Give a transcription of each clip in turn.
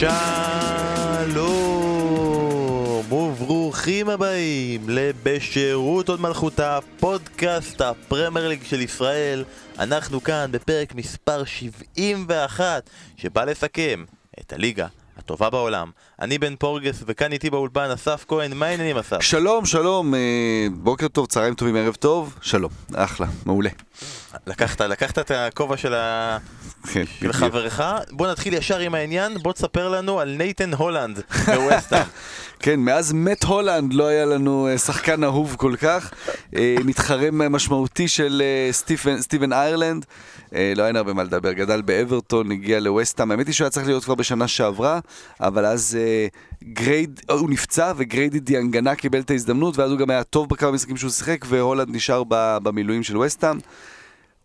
שלום וברוכים הבאים לבשירות עוד מלכותה, פודקאסט הפרמייר ליג של ישראל. אנחנו כאן בפרק מספר 71 שבא לסכם את הליגה הטובה בעולם. אני בן פורגס וכאן איתי באולפן אסף כהן, מה העניינים אסף? שלום, שלום, אה, בוקר טוב, צהריים טובים, ערב טוב, שלום, אחלה, מעולה. לקחת, לקחת את הכובע של ה... כן, של. חברך, בוא נתחיל ישר עם העניין, בוא תספר לנו על נייתן הולנד בווסטהאם. כן, מאז מאט הולנד לא היה לנו אה, שחקן אהוב כל כך. אה, מתחרה משמעותי של סטיבן, סטיבן איירלנד. אה, לא אין הרבה מה לדבר, גדל באברטון, הגיע לווסטהאם. האמת היא שהוא היה צריך להיות כבר בשנה שעברה, אבל אז אה, גרייד, אה, הוא נפצע וגריידי דיאנגנה קיבל את ההזדמנות, ואז הוא גם היה טוב בכמה משחקים שהוא שיחק, והולנד נשאר במילואים של ווסטהאם.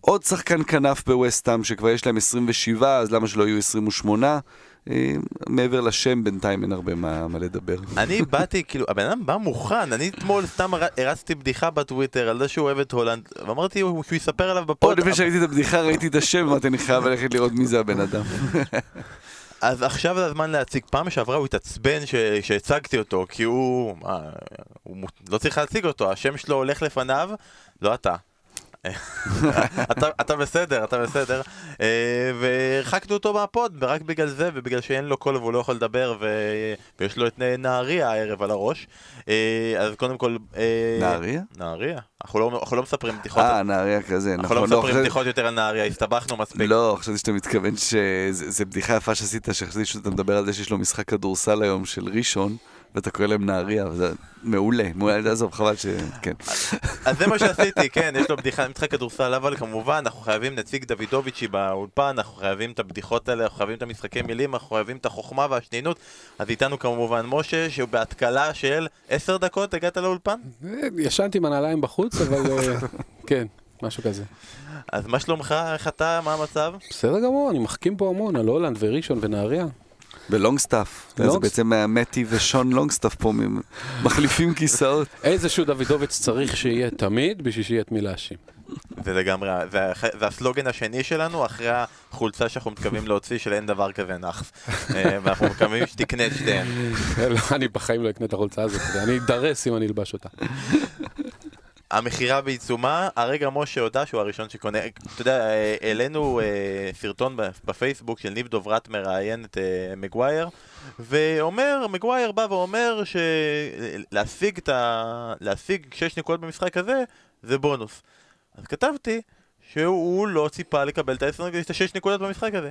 עוד שחקן כנף בווסטהאם שכבר יש להם 27, אז למה שלא יהיו 28? אה, מעבר לשם בינתיים אין הרבה מה, מה לדבר. אני באתי, כאילו, הבן אדם בא מוכן, אני אתמול סתם הר- הרצתי בדיחה בטוויטר על זה שהוא אוהב את הולנד, ואמרתי שהוא יספר עליו עוד בפוד, לפני שראיתי את הבדיחה ראיתי את השם, אמרתי אני חייב ללכת לראות מי זה הבן אדם. אז עכשיו זה הזמן להציג. פעם שעברה הוא התעצבן ש- שהצגתי אותו, כי הוא... מה, הוא לא צריך להציג אותו, השם שלו הולך לפניו, לא אתה. אתה, אתה בסדר, אתה בסדר. אה, והרחקנו אותו מהפוד, ורק בגלל זה, ובגלל שאין לו קול והוא לא יכול לדבר, ו... ויש לו את נהריה הערב על הראש. אה, אז קודם כל... אה, נהריה? נהריה. אנחנו לא, אנחנו לא מספרים בדיחות. אה, נהריה כזה, אנחנו נכון. לא מספרים חשבתי- בדיחות יותר על נהריה, הסתבכנו מספיק. לא, חשבתי שאתה מתכוון שזה בדיחה יפה שעשית, שחשבתי שאתה מדבר על זה שיש לו משחק כדורסל היום של ראשון, ואתה קורא להם נהריה, וזה מעולה, מעולה, עזוב, חבל ש... כן. אז זה מה שעשיתי, כן, יש לו בדיחה, משחק כדורסל, אבל כמובן, אנחנו חייבים נציג דוידוביצ'י באולפן, אנחנו חייבים את הבדיחות האלה, אנחנו חייבים את המשחקי מילים, אנחנו חייבים את החוכמה והשנינות. אז איתנו כמובן משה, שהוא בהתקלה של עשר דקות, הגעת לאולפן? ישנתי עם הנעליים בחוץ, אבל אה, כן, משהו כזה. אז מה שלומך, איך אתה, מה המצב? בסדר גמור, אני מחכים פה המון על הולנד וראשון ונהריה. בלונגסטאף. זה בעצם מתי ושון לונגסטאף פה, מחליפים כיסאות. איזשהו דוידוביץ' צריך שיהיה תמיד בשביל שיהיה את מי להאשים. זה לגמרי, זה, הח- זה הסלוגן השני שלנו, אחרי החולצה שאנחנו מתכוונים להוציא של אין דבר כזה נאחס. אה, ואנחנו מקווים שתקנה את שתיהן. לא, אני בחיים לא אקנה את החולצה הזאת, אני אדרס אם אני אלבש אותה. המכירה בעיצומה, הרגע משה הודה שהוא הראשון שקונה, אתה יודע, אה, העלינו אה, סרטון בפייסבוק של ניב דוברת מראיין את אה, מגווייר, ואומר, מגווייר בא ואומר שלהשיג ה... להשיג 6 נקודות במשחק הזה, זה בונוס. אז כתבתי שהוא לא ציפה לקבל את ה-6 נקודות במשחק הזה.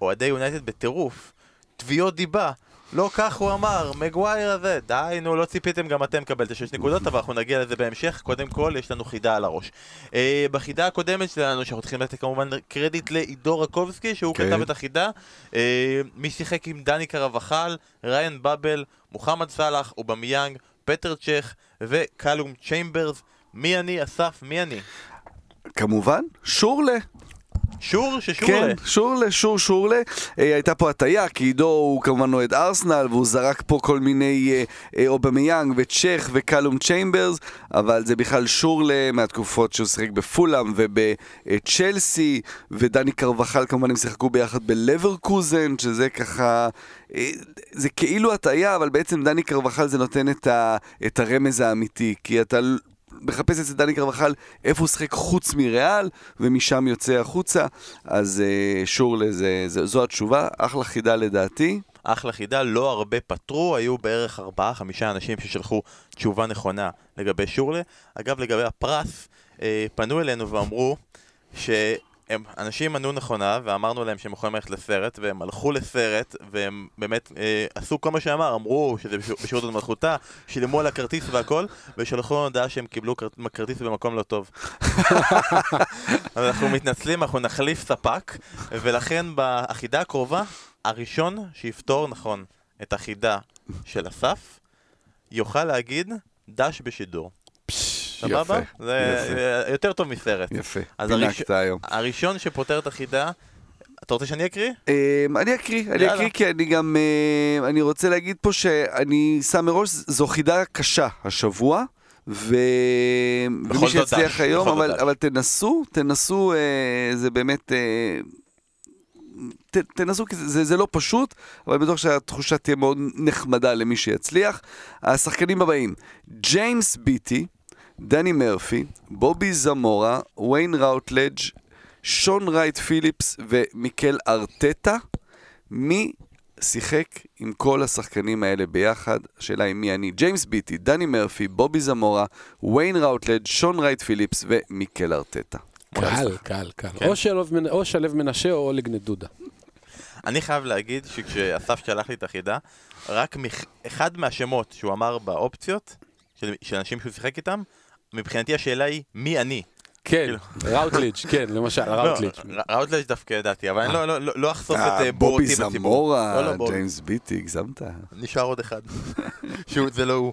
אוהדי יונייטד בטירוף, תביעות דיבה. לא כך הוא אמר, מגווייר הזה, די נו, לא ציפיתם גם אתם לקבל את השש נקודות, אבל אנחנו נגיע לזה בהמשך. קודם כל, יש לנו חידה על הראש. אה, בחידה הקודמת שלנו, שאנחנו צריכים לתת כמובן קרדיט לעידו רקובסקי, שהוא כן. כתב את החידה. אה, מי שיחק עם דני קרבחל, ריאן באבל, מוחמד סאלח, אובמיאנג, פטר צ'ך וקלום צ'יימברס. מי אני, אסף? מי אני? כמובן, שורלה. שור ששורלה. כן, שורלה, שור שורלה. אה, הייתה פה הטעיה, כי עידו הוא כמובן אוהד ארסנל, והוא זרק פה כל מיני אה, אה, אובמיאנג וצ'ך וקלום צ'יימברס, אבל זה בכלל שורלה מהתקופות שהוא שיחק בפולאם ובצ'לסי, ודני קרבחל כמובן הם שיחקו ביחד בלברקוזן, שזה ככה... אה, זה כאילו הטעיה, אבל בעצם דני קרבחל זה נותן את, ה, את הרמז האמיתי, כי אתה מחפש אצל דני קרבחל איפה הוא שיחק חוץ מריאל, ומשם יוצא החוצה, אז אה, שורלה זה, זה, זו התשובה, אחלה חידה לדעתי. אחלה חידה, לא הרבה פתרו, היו בערך ארבעה, חמישה אנשים ששלחו תשובה נכונה לגבי שורלה. אגב, לגבי הפרס, אה, פנו אלינו ואמרו שהם, אנשים ענו נכונה, ואמרנו להם שהם יכולים ללכת לסרט, והם הלכו לסרט, והם באמת אה, עשו כל מה שאמר, אמרו שזה בש- בשירות עוד מלכותה, שילמו על הכרטיס והכל, ושלחו לנו הודעה שהם קיבלו כר- כרטיס במקום לא טוב. אנחנו מתנצלים, אנחנו נחליף ספק, ולכן בחידה הקרובה, הראשון שיפתור נכון את החידה של אסף, יוכל להגיד דש בשידור. סבבה? יפה, זה יפה. אה, יותר טוב מסרט. יפה, אז הראש- פינקת היום. הראשון שפותר את החידה, אתה רוצה שאני אקריא? אמ, אני אקריא, אני. אקריא כי אני גם, אמ, אני רוצה להגיד פה שאני שם מראש, זו חידה קשה השבוע. ו... ומי שיצליח דש, היום, אבל. אבל תנסו, תנסו, אה, זה באמת, אה, ת, תנסו, כי זה, זה, זה לא פשוט, אבל אני בטוח שהתחושה תהיה מאוד נחמדה למי שיצליח. השחקנים הבאים, ג'יימס ביטי, דני מרפי, בובי זמורה, ויין ראוטלג', שון רייט פיליפס ומיקל ארטטה. מי שיחק עם כל השחקנים האלה ביחד? השאלה היא מי אני. ג'יימס ביטי, דני מרפי, בובי זמורה, ויין ראוטלג', שון רייט פיליפס ומיקל ארטטה. קל, קל, קל. כן. או מנ- או שלו מנשה או אולג נדודה. אני חייב להגיד שכשאסף שלח לי את החידה, רק מח... אחד מהשמות שהוא אמר באופציות, של, של אנשים שהוא שיחק איתם, מבחינתי השאלה היא, מי אני? כן, ראוטליץ', כן, למשל, ראוטליץ'. לא, ראוטלג' דווקא ידעתי, אבל אני לא- לא- לא אחשוף את אה, אה, בובי בציבור. זמורה, לא, לא, בובי. ג'יימס ביטי, הגזמת. נשאר עוד אחד. שהוא, זה לא הוא.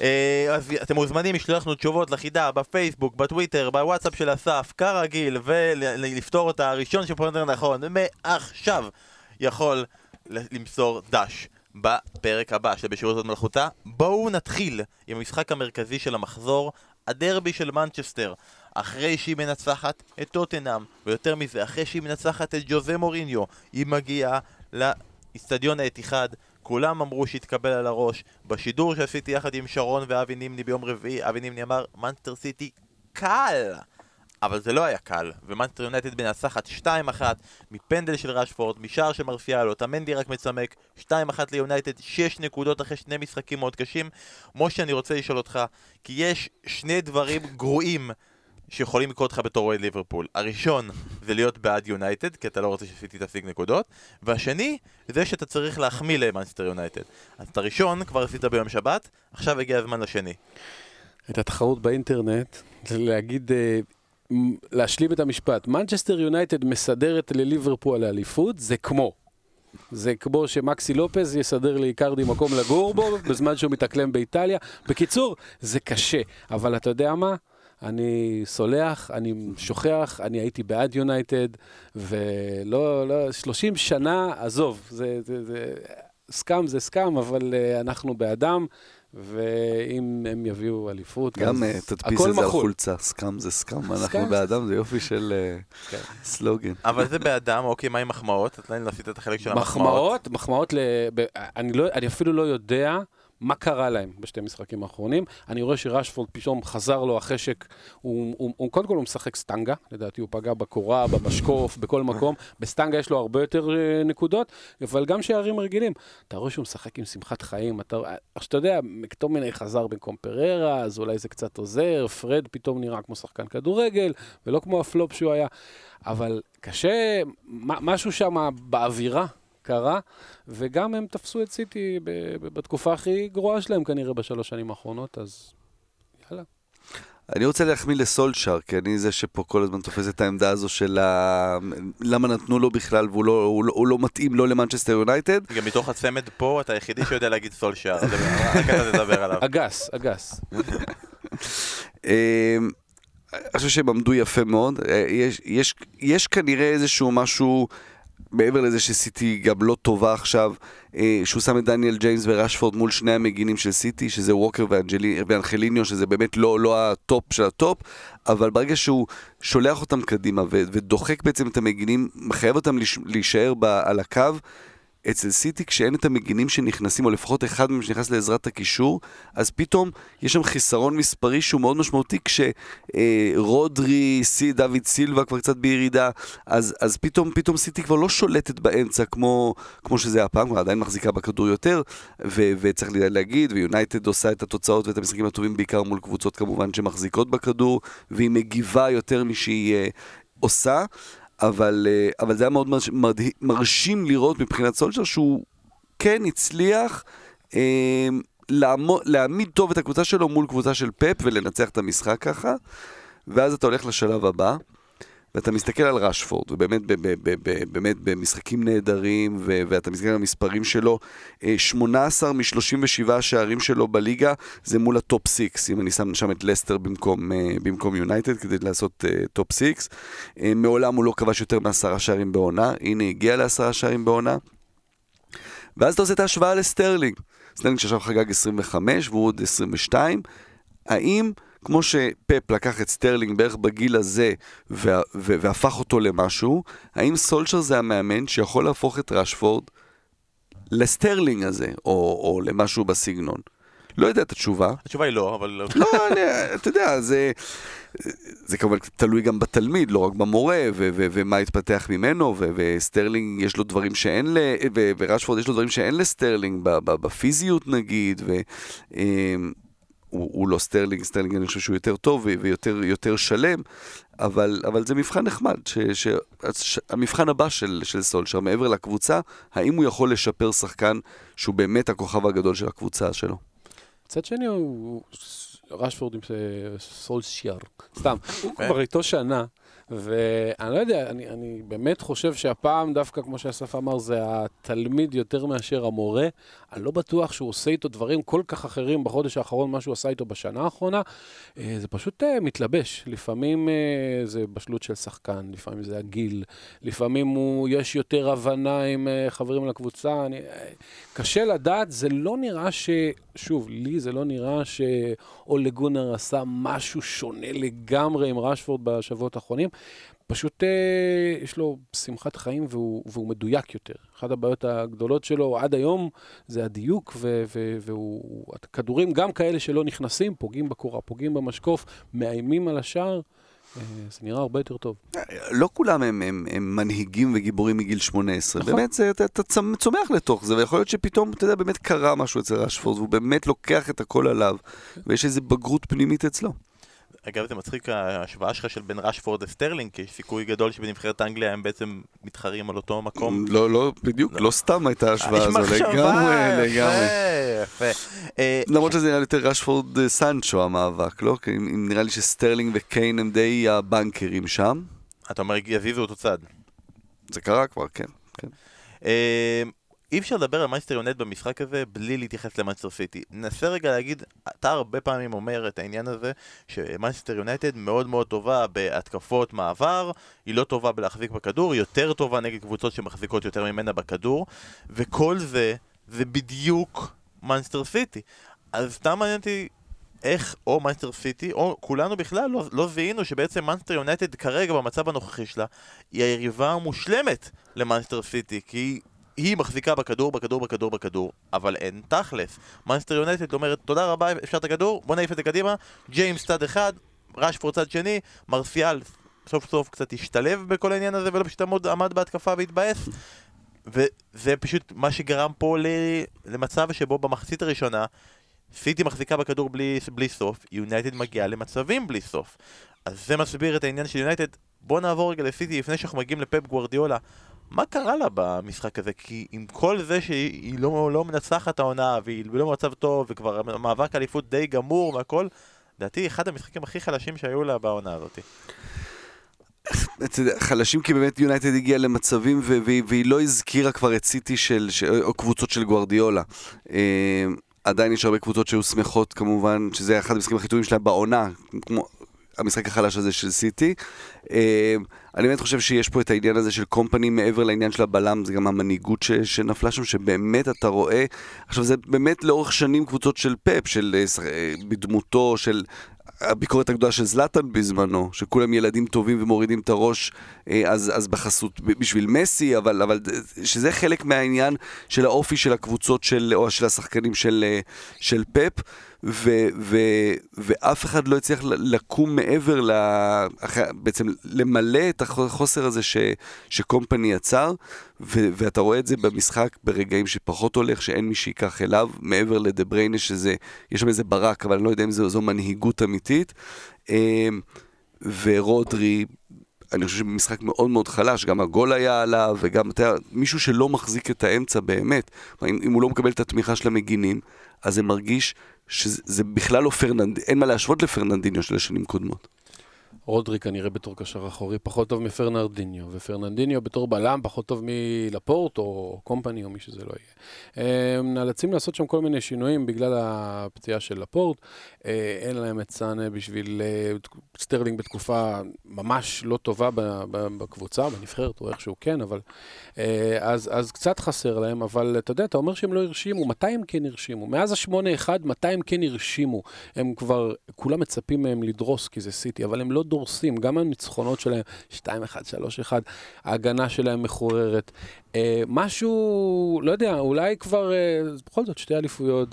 אה, אז אתם מוזמנים לשלוח לנו תשובות לחידה בפייסבוק, בטוויטר, בוואטסאפ של אסף, כרגיל, ולפתור אותה הראשון שפונה יותר נכון, מעכשיו יכול למסור דש. בפרק הבא של בשירות עוד מלאכותה. בואו נתחיל עם המשחק המרכזי של המחזור, הדרבי של מנצ'סטר. אחרי שהיא מנצחת את טוטנאם, ויותר מזה, אחרי שהיא מנצחת את ג'וזה מוריניו, היא מגיעה לאיצטדיון האתיחד. כולם אמרו שהתקבל על הראש. בשידור שעשיתי יחד עם שרון ואבי נימני ביום רביעי, אבי נימני אמר, מנצ'סטר סיטי קל! אבל זה לא היה קל, ומנצ'סטר יונייטד מנצחת 2-1 מפנדל של רשפורד, משער של מרסיאל, אוטמנדי רק מצמק, 2-1 ליונייטד, 6 נקודות אחרי שני משחקים מאוד קשים. משה, אני רוצה לשאול אותך, כי יש שני דברים גרועים שיכולים לקרות לך בתור אוהד ליברפול. הראשון זה להיות בעד יונייטד, כי אתה לא רוצה שסיטי תשיג נקודות, והשני זה שאתה צריך להחמיא למאנסטר יונייטד. אז את הראשון כבר עשית ביום שבת, עכשיו הגיע הזמן לשני. הייתה תחרות באינטרנט, להגיד, אה, להשלים את המשפט. מנצ'סטר יונייטד מסדרת לליברפול לאליפות, זה כמו. זה כמו שמקסי לופז יסדר לאיקרדי מקום לגור בו בזמן שהוא מתאקלם באיטליה. בקיצור, זה קשה, אבל אתה יודע מה? אני סולח, אני שוכח, אני הייתי בעד יונייטד, ולא, לא, 30 שנה, עזוב, זה, זה, זה, סקאם זה סקאם, אבל uh, אנחנו בעדם, ואם הם יביאו אליפות, גם אז אה, תדפיס את זה על מחול. חולצה, סקאם זה סקאם, אנחנו. באדם, זה יופי של אה, כן. סלוגן. אבל זה באדם, אוקיי, מה עם מחמאות? אתה לא עשית את החלק של המחמאות. מחמאות, מחמאות ל... ב... אני, לא, אני אפילו לא יודע מה קרה להם בשתי המשחקים האחרונים. אני רואה שרשפורד פתאום חזר לו החשק, הוא, הוא, הוא, קודם כל הוא משחק סטנגה, לדעתי הוא פגע בקורה, במשקוף, בכל מקום. בסטנגה יש לו הרבה יותר אה, נקודות, אבל גם שערים רגילים. אתה רואה שהוא משחק עם שמחת חיים, אתה, עכשיו אתה יודע, מקטומיני חזר במקום פררה, אז אולי זה קצת עוזר, פרד פתאום נראה כמו שחקן כדורגל, ולא כמו הפלופ שהוא היה. אבל קשה, משהו שם באווירה קרה, וגם הם תפסו את סיטי ב- ב- בתקופה הכי גרועה שלהם כנראה בשלוש שנים האחרונות, אז יאללה. אני רוצה להחמיא לסולצ'אר, כי אני זה שפה כל הזמן תופס את העמדה הזו של ה... למה נתנו לו בכלל והוא לא, הוא לא, הוא לא מתאים לא למנצ'סטר יונייטד. גם מתוך הצמד פה, אתה היחידי שיודע להגיד סולשייר, אז רק אתה תדבר עליו. אגס, אגס. אה, אני חושב שהם עמדו יפה מאוד. אה, יש, יש, יש כנראה איזשהו משהו, מעבר לזה שסיטי גם לא טובה עכשיו, אה, שהוא שם את דניאל ג'יימס ורשפורד מול שני המגינים של סיטי, שזה ווקר ואנג'לי- ואנחליניו, שזה באמת לא, לא הטופ של הטופ, אבל ברגע שהוא שולח אותם קדימה ודוחק בעצם את המגינים, מחייב אותם להיש- להישאר על הקו, אצל סיטי כשאין את המגינים שנכנסים, או לפחות אחד מהם שנכנס לעזרת הקישור, אז פתאום יש שם חיסרון מספרי שהוא מאוד משמעותי, כשרודרי, סי, דוד סילבה כבר קצת בירידה, אז, אז פתאום, פתאום סיטי כבר לא שולטת באמצע כמו, כמו שזה היה פעם, כבר עדיין מחזיקה בכדור יותר, ו, וצריך להגיד, ויונייטד עושה את התוצאות ואת המשחקים הטובים בעיקר מול קבוצות כמובן שמחזיקות בכדור, והיא מגיבה יותר משהיא אה, עושה. אבל, אה, אבל זה היה מאוד מרש- מרשים לראות מבחינת סולשר שהוא כן הצליח אה, לעמוד, להעמיד טוב את הקבוצה שלו מול קבוצה של פפ ולנצח את המשחק ככה, ואז אתה הולך לשלב הבא. ואתה מסתכל על רשפורד, ובאמת באמת במשחקים נהדרים, ואתה מסתכל על המספרים שלו, אה, 18 מ-37 השערים שלו בליגה, זה מול הטופ 6, אם אני שם שם את לסטר במקום, אה, יונייטד, כדי לעשות אה, טופ 6. אה, מעולם הוא לא כבש יותר מעשרה שערים בעונה, הנה הגיע לעשרה שערים בעונה. ואז אתה עושה את ההשוואה לסטרלינג. סטרלינג שעכשיו חגג 25 והוא עוד 22. האם כמו שפפ לקח את סטרלינג בערך בגיל הזה וה- ו- והפך אותו למשהו, האם סולשר זה המאמן שיכול להפוך את רשפורד לסטרלינג הזה, או, או למשהו בסגנון? לא יודע את התשובה. התשובה היא לא, אבל... לא, אני, אתה יודע, זה, זה כמובן תלוי גם בתלמיד, לא רק במורה, ו- ו- ומה התפתח ממנו, ו- וסטרלינג יש לו דברים שאין, ל- ו- ורשפורד יש לו דברים שאין לסטרלינג, בפיזיות נגיד, ו... הוא, הוא לא סטרלינג, סטרלינג אני חושב שהוא יותר טוב ויותר יותר שלם, אבל, אבל זה מבחן נחמד, ש, ש, ש, המבחן הבא של, של סולשר, מעבר לקבוצה, האם הוא יכול לשפר שחקן שהוא באמת הכוכב הגדול של הקבוצה שלו. מצד שני הוא רשפורד עם סולשיאר, סתם, הוא כבר איתו שנה, ואני לא יודע, אני, אני באמת חושב שהפעם דווקא, כמו שאסף אמר, זה התלמיד יותר מאשר המורה. אני לא בטוח שהוא עושה איתו דברים כל כך אחרים בחודש האחרון, מה שהוא עשה איתו בשנה האחרונה. אה, זה פשוט אה, מתלבש. לפעמים אה, זה בשלות של שחקן, לפעמים זה הגיל, לפעמים הוא, יש יותר הבנה עם חברים לקבוצה. אני, קשה לדעת, זה לא נראה ש... שוב, לי זה לא נראה שאולה גונר עשה משהו שונה לגמרי עם רשפורד בשבועות האחרונים. פשוט אה, יש לו שמחת חיים והוא, והוא מדויק יותר. אחת הבעיות הגדולות שלו עד היום זה הדיוק, ו, ו, והוא... הכדורים, גם כאלה שלא נכנסים, פוגעים בקורה, פוגעים במשקוף, מאיימים על השער. אה, זה נראה הרבה יותר טוב. לא כולם הם, הם, הם מנהיגים וגיבורים מגיל 18. נכון. באמת, זה, אתה, אתה צומח לתוך זה, ויכול להיות שפתאום, אתה יודע, באמת קרה משהו אצל רשפורד, והוא באמת לוקח את הכל עליו, ויש איזו בגרות פנימית אצלו. אגב, זה מצחיק ההשוואה שלך של בין רשפורד לסטרלינג, כי יש סיכוי גדול שבנבחרת אנגליה הם בעצם מתחרים על אותו מקום. לא, לא, בדיוק, לא סתם הייתה ההשוואה הזו, לגמרי, לגמרי. יפה, יפה. אה, למרות שזה נראה יותר רשפורד אה, סנצ'ו המאבק, לא? כי נראה לי שסטרלינג וקיין הם די הבנקרים שם. אתה אומר, יזיזו אותו צד. זה קרה כבר, כן. כן. אי אפשר לדבר על מנצ'סטר יונייטד במשחק הזה בלי להתייחס למנצ'סטר סיטי. ננסה רגע להגיד, אתה הרבה פעמים אומר את העניין הזה שמנצ'סטר יונייטד מאוד מאוד טובה בהתקפות מעבר, היא לא טובה בלהחזיק בכדור, היא יותר טובה נגד קבוצות שמחזיקות יותר ממנה בכדור, וכל זה, זה בדיוק מנצ'סטר סיטי. אז סתם מעניין אותי איך או מנצ'סטר סיטי, או כולנו בכלל לא, לא זיהינו שבעצם מנצ'סטר יונייטד כרגע במצב הנוכחי שלה היא היריבה המושלמת למנצ'סטר סיטי, כי היא מחזיקה בכדור, בכדור, בכדור, בכדור, אבל אין תכלס. מנצ'סטר יונייטד אומרת, תודה רבה, אפשר את הכדור, בוא נעיף את זה קדימה, ג'יימס צד אחד, רשפורד צד שני, מרסיאל סוף סוף קצת השתלב בכל העניין הזה ולא פשוט עמוד, עמד בהתקפה והתבאס. וזה פשוט מה שגרם פה ל... למצב שבו במחצית הראשונה סיטי מחזיקה בכדור בלי, בלי סוף, יונייטד מגיעה למצבים בלי סוף. אז זה מסביר את העניין של יונייטד. בוא נעבור רגע לסיטי לפני שאנחנו מגיעים לפפ גוורדיולה. מה קרה לה במשחק הזה? כי עם כל זה שהיא לא, לא מנצחת העונה והיא לא במצב טוב וכבר המאבק אליפות די גמור והכל, לדעתי אחד המשחקים הכי חלשים שהיו לה בעונה הזאת. חלשים כי באמת יונייטד הגיעה למצבים והיא, לא הזכירה כבר את סיטי של, או קבוצות של גוארדיולה. אה, עדיין יש הרבה קבוצות שהיו שמחות כמובן, שזה אחד המשחקים הכי טובים שלהם בעונה, כמו המשחק החלש הזה של סיטי. אה, אני באמת חושב שיש פה את העניין הזה של קומפני מעבר לעניין של הבלם, זה גם המנהיגות ש- שנפלה שם, שבאמת אתה רואה, עכשיו זה באמת לאורך שנים קבוצות של פאפ, של אה, אה, בדמותו של הביקורת הגדולה של זלאטן בזמנו, שכולם ילדים טובים ומורידים את הראש, אה, אז, אז בחסות בשביל מסי, אבל, אבל שזה חלק מהעניין של האופי של הקבוצות של, או של השחקנים של, של פפ, ו, ו, ואף אחד לא הצליח לקום מעבר, ל, בעצם למלא את החוסר הזה ש, שקומפני יצר, ו, ואתה רואה את זה במשחק ברגעים שפחות הולך, שאין מי שייקח אליו, מעבר לדה בריינה, שזה, יש שם איזה ברק, אבל אני לא יודע אם זו, זו מנהיגות אמיתית. אה, ורודרי, אני חושב שבמשחק מאוד מאוד חלש, גם הגול היה עליו, וגם, אתה יודע, מישהו שלא מחזיק את האמצע באמת. אם, אם הוא לא מקבל את התמיכה של המגינים, אז זה מרגיש שזה זה בכלל לא פרננד... אין מה להשוות לפרננדיניו של השנים קודמות. רודרי כנראה בתור קשר אחורי פחות טוב מפרנרדיניו, ופרננדיניו בתור בלם פחות טוב מלפורט או קומפני או מי שזה לא יהיה. הם נאלצים לעשות שם כל מיני שינויים בגלל הפציעה של לפורט. אה, אין להם את סאנה בשביל אה, סטרלינג בתקופה ממש לא טובה בקבוצה, בנבחרת או איכשהו כן, אבל... אה, אז, אז קצת חסר להם, אבל אתה יודע, אתה אומר שהם לא הרשימו, מתי הם כן הרשימו? מאז ה-8-1, מתי הם כן הרשימו? הם כבר, כולם מצפים מהם לדרוס כי זה סיטי, אבל הם לא דורסים, גם הניצחונות שלהם, 2-1, 3-1, ההגנה שלהם מחוררת. אה, משהו, לא יודע, אולי כבר, אה, בכל זאת, שתי אליפויות,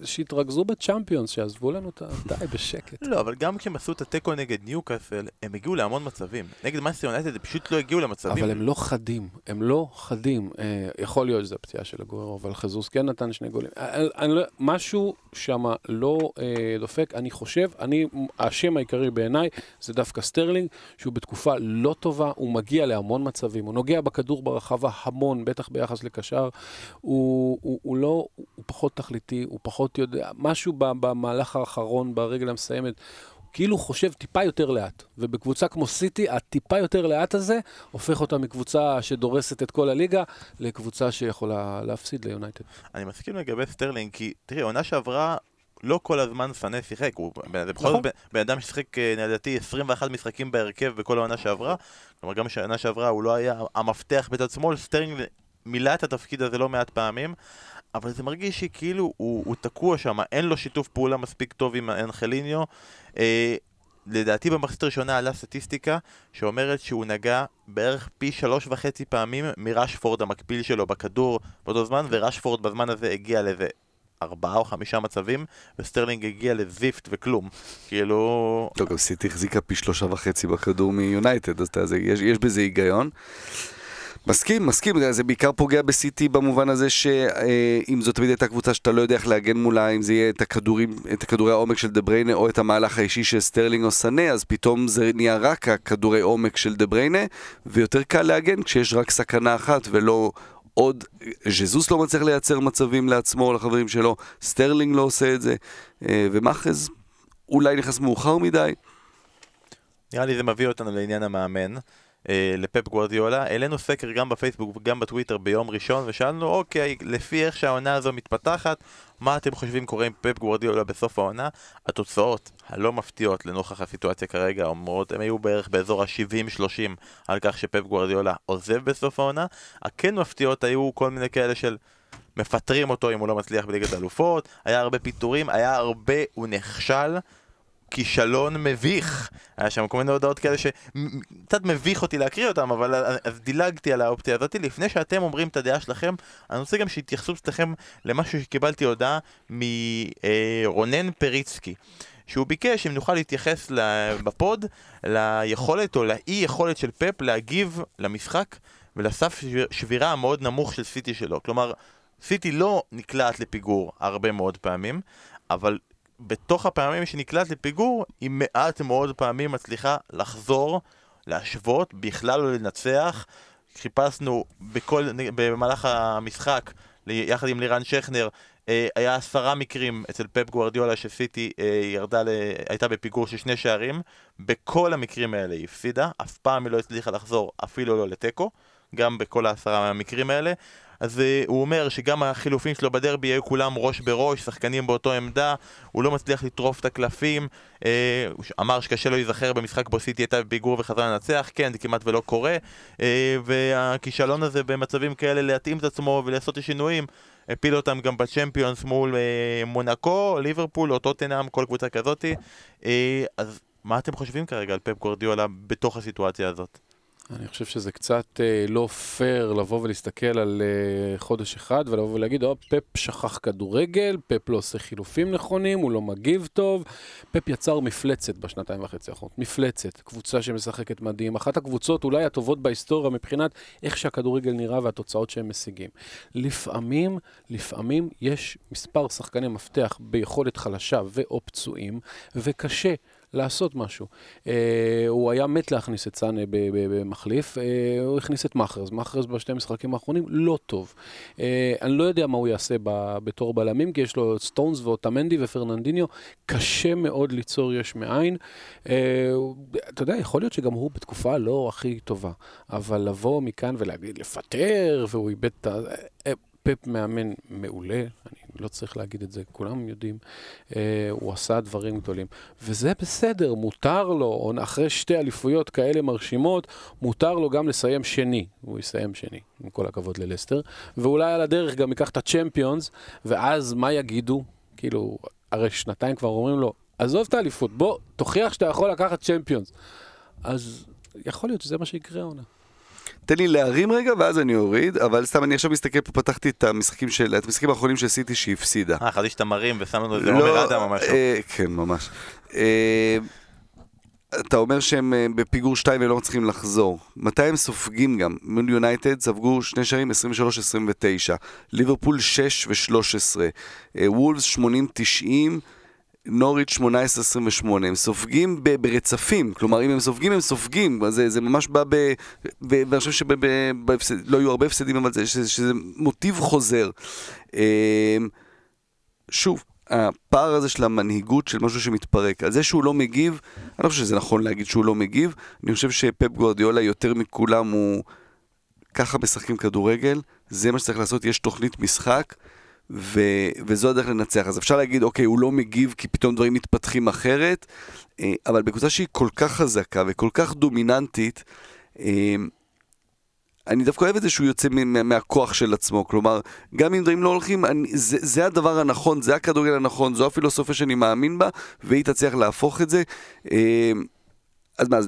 ושיתרכזו בצ'אמפיונס, שיעזבו לנו את ה... די, בשקט. לא, אבל גם כשהם עשו את התיקו נגד ניוקאסל, הם הגיעו להמון מצבים. נגד מנצ'סטר יונייטד הם פשוט לא הגיעו למצבים. אבל הם לא חדים, הם לא חדים. אה, יכול להיות שזו הפציעה של אגוארו, אבל ז'זוס כן נתן שני גולים. אה, אה, לא- משהו שם לא אה, דופק. אני חושב, אני, האשם העיקרי בעיניי זה דווקא סטרלינג, שהוא בתקופה לא טובה, הוא מגיע להמון מצבים, הוא נוגע בכדור ברחבה המון, בטח ביחס לקשר. הוא, הוא, הוא לא, הוא פחות תכליתי, הוא פחות יודע, משהו במהלך האחרון, ברגל המסיימת. כאילו חושב טיפה יותר לאט. ובקבוצה כמו סיטי, הטיפה יותר לאט הזה, הופך אותה מקבוצה שדורסת את כל הליגה, לקבוצה שיכולה להפסיד ליונייטד. אני מסכים לגבי סטרלינג, כי תראי, עונה שעברה... לא כל הזמן סנה שיחק, הוא בכל זאת נכון. בן אדם ששיחק אה, לדעתי 21 משחקים בהרכב בכל העונה שעברה, כלומר גם בשנה שעברה הוא לא היה המפתח בצד שמאל, סטרלינג מילא את התפקיד הזה לא מעט פעמים, אבל זה מרגיש שכאילו הוא, הוא תקוע שם, אין לו שיתוף פעולה מספיק טוב עם אנג'ליניו. אה, לדעתי במחצית הראשונה עלה סטטיסטיקה שאומרת שהוא נגע בערך פי שלוש וחצי פעמים מרשפורד המקביל שלו בכדור באותו זמן, ורשפורד בזמן הזה הגיע לאיזה ארבעה או חמישה מצבים, וסטרלינג הגיע לזיפט וכלום. כאילו... לא, גם סיטי החזיקה פי שלושה וחצי בכדור מיונייטד, אז אתה יודע, יש, בזה היגיון. מסכים, מסכים, זה בעיקר פוגע בסיטי במובן הזה שאם זאת תמיד הייתה קבוצה שאתה לא יודע איך להגן מולה, אם זה יהיה את הכדורים, את הכדורי העומק של דה או את המהלך האישי של סטרלינג או סנה, אז פתאום זה נהיה רק הכדורי עומק של דה ויותר קל להגן כשיש רק סכנה אחת ולא עוד, ז'זוס לא מצליח לייצר מצבים לעצמו לחברים שלו, סטרלינג לא עושה את זה, אה, ומחרז אולי נכנס מאוחר מדי. נראה לי זה מביא אותנו לעניין המאמן. אה, לפפ גוורדיולה. העלינו סקר גם בפייסבוק וגם בטוויטר ביום ראשון ושאלנו, אוקיי, לפי איך שהעונה הזו מתפתחת, מה אתם חושבים קורה עם פפ גוורדיולה בסוף העונה? התוצאות הלא מפתיעות לנוכח הסיטואציה כרגע אומרות, הם היו בערך באזור ה-70-30 על כך שפפ גוורדיולה עוזב בסוף העונה. הכן מפתיעות היו כל מיני כאלה של... מפטרים אותו אם הוא לא מצליח בליגת האלופות, היה הרבה פיטורים, היה הרבה, הוא נכשל כישלון מביך. היה שם כל מיני הודעות כאלה שקצת מביך אותי להקריא אותם, אבל אז דילגתי על האופציה הזאת. לפני שאתם אומרים את הדעה שלכם, אני רוצה גם שיתייחסו אצלכם למשהו שקיבלתי הודעה מרונן פריצקי. שהוא ביקש אם נוכל להתייחס בפוד ליכולת או לאי יכולת של פפ להגיב למשחק ולסף שבירה המאוד נמוך של סיטי שלו. כלומר, סיטי לא נקלעת לפיגור הרבה מאוד פעמים, אבל בתוך הפעמים שנקלט לפיגור, היא מעט מאוד פעמים מצליחה לחזור, להשוות, בכלל לא לנצח. חיפשנו בכל, במהלך המשחק, יחד עם לירן שכנר, אה, היה עשרה מקרים אצל פפ גוורדיולה שסיטי אה, ירדה, ל... הייתה בפיגור של שני שערים. בכל המקרים האלה היא הפסידה, אף פעם היא לא הצליחה לחזור אפילו לא לתיקו, גם בכל העשרה מהמקרים האלה. אז uh, הוא אומר שגם החילופים שלו בדרבי יהיו כולם ראש בראש, שחקנים באותו עמדה, הוא לא מצליח לטרוף את הקלפים, הוא אמר שקשה לו להיזכר במשחק בו סיטי הייתה בפיגור וחזרה לנצח, כן, זה כמעט ולא קורה, uh, והכישלון הזה במצבים כאלה להתאים את עצמו ולעשות שינויים, הפיל אותם גם בצ'מפיונס מול מונקו, ליברפול או טוטנאם, כל קבוצה כזאתי, אז מה אתם חושבים כרגע על פפ גורדיולה בתוך הסיטואציה הזאת? אני חושב שזה קצת אה, לא פייר לבוא ולהסתכל על אה, חודש אחד ולבוא ולהגיד, או, פפ שכח כדורגל, פפ לא עושה חילופים נכונים, הוא לא מגיב טוב. פפ יצר מפלצת בשנתיים וחצי האחרונות, מפלצת, קבוצה שמשחקת מדהים, אחת הקבוצות אולי הטובות בהיסטוריה מבחינת איך שהכדורגל נראה והתוצאות שהם משיגים. לפעמים, לפעמים יש מספר שחקני מפתח ביכולת חלשה ואו פצועים, וקשה לעשות משהו. אה, הוא היה מת להכניס את סאנה במחליף, אה, הוא הכניס את מאחרז. מאחרז בשתי המשחקים האחרונים לא טוב. אה, אני לא יודע מה הוא יעשה ב- בתור בלמים, כי יש לו סטונס ואוטמנדי ופרננדיניו, קשה מאוד ליצור יש מאין. הוא- אתה יודע, יכול להיות שגם הוא בתקופה לא הכי טובה, אבל לבוא מכאן ולהגיד לפטר, והוא איבד את ה... פפ מאמן מעולה, אני לא צריך להגיד את זה, כולם יודעים, אה, הוא עשה דברים גדולים. וזה בסדר, מותר לו, אחרי שתי אליפויות כאלה מרשימות, מותר לו גם לסיים שני. הוא יסיים שני, עם כל הכבוד ללסטר. ואולי על הדרך גם ייקח את הצ'מפיונס, ואז מה יגידו? כאילו, הרי שנתיים כבר אומרים לו, עזוב את האליפות, בוא, תוכיח שאתה יכול לקחת צ'מפיונס. אז יכול להיות שזה מה שיקרה העונה. תן לי להרים רגע ואז אני אוריד, אבל סתם אני עכשיו מסתכל פה, פתחתי את המשחקים של, את המשחקים האחרונים של סיטי שהפסידה. אה, חשבתי שאתה מרים ושם לנו איזה עומר אדם או משהו. אה, כן, ממש. אה, אתה אומר שהם אה, בפיגור 2 והם לא מצליחים לחזור. מתי הם סופגים גם? מול יונייטד ספגו שני שערים 23-29, ליברפול 6 ו-13, וולפס 80-90, נוריץ' 18-28, הם סופגים ברצפים, כלומר אם הם סופגים הם סופגים, זה, זה ממש בא ב... ב- ואני חושב שלא היו הרבה הפסדים, אבל זה, שזה, שזה מוטיב חוזר. אה, שוב, הפער הזה של המנהיגות של משהו שמתפרק, על זה שהוא לא מגיב, אני לא חושב שזה נכון להגיד שהוא לא מגיב, אני חושב שפפ גוארדיולה יותר מכולם הוא ככה משחקים כדורגל, זה מה שצריך לעשות, יש תוכנית משחק, ו... וזו הדרך לנצח. אז אפשר להגיד, אוקיי, הוא לא מגיב כי פתאום דברים מתפתחים אחרת, אה, אבל בקבוצה שהיא כל כך חזקה וכל כך דומיננטית, אה, אני דווקא אוהב את זה שהוא יוצא מה- מהכוח של עצמו, כלומר, גם אם דברים לא הולכים, אני, זה, זה הדבר הנכון, זה הכדורגל הנכון, זו הפילוסופיה שאני מאמין בה, והיא תצליח להפוך את זה. אה, אז מה,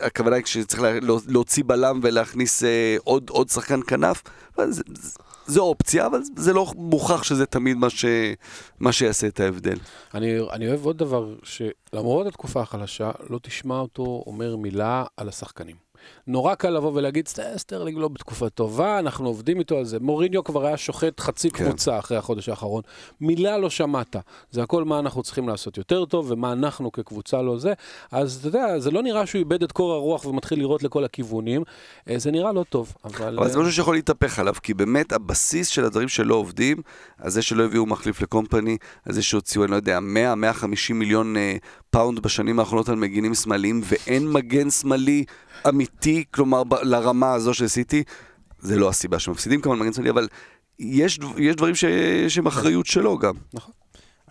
הכוונה היא שצריך לה- להוציא בלם ולהכניס עוד, עוד שחקן כנף, זה, זה, זו אופציה, אבל זה לא מוכח שזה תמיד מה, ש, מה שיעשה את ההבדל. אני, אני אוהב עוד דבר, שלמרות התקופה החלשה, לא תשמע אותו אומר מילה על השחקנים. נורא קל לבוא ולהגיד, "סט- סטרלינג לא בתקופה טובה, אנחנו עובדים איתו על זה. מוריניו כבר היה שוחט חצי כן. קבוצה אחרי החודש האחרון. מילה לא שמעת. זה הכל מה אנחנו צריכים לעשות יותר טוב, ומה אנחנו כקבוצה לא זה. אז אתה יודע, זה לא נראה שהוא איבד את קור הרוח ומתחיל לירות לכל הכיוונים. אה, זה נראה לא טוב, אבל... אבל זה אה, משהו שיכול להתהפך עליו, כי באמת הבסיס של הדברים שלא עובדים, על זה שלא הביאו מחליף לקומפני, על זה שהוציאו, אני לא יודע, 100-150 מיליון אה, פאונד בשנים האחרונות על מגינים שמאליים, ואין מגן שמאלי אמיתי, כלומר לרמה הזו של סיטי, זה לא הסיבה שמפסידים כמובן מגן שמאלי, אבל יש, יש דברים ש... שהם אחריות שלו גם.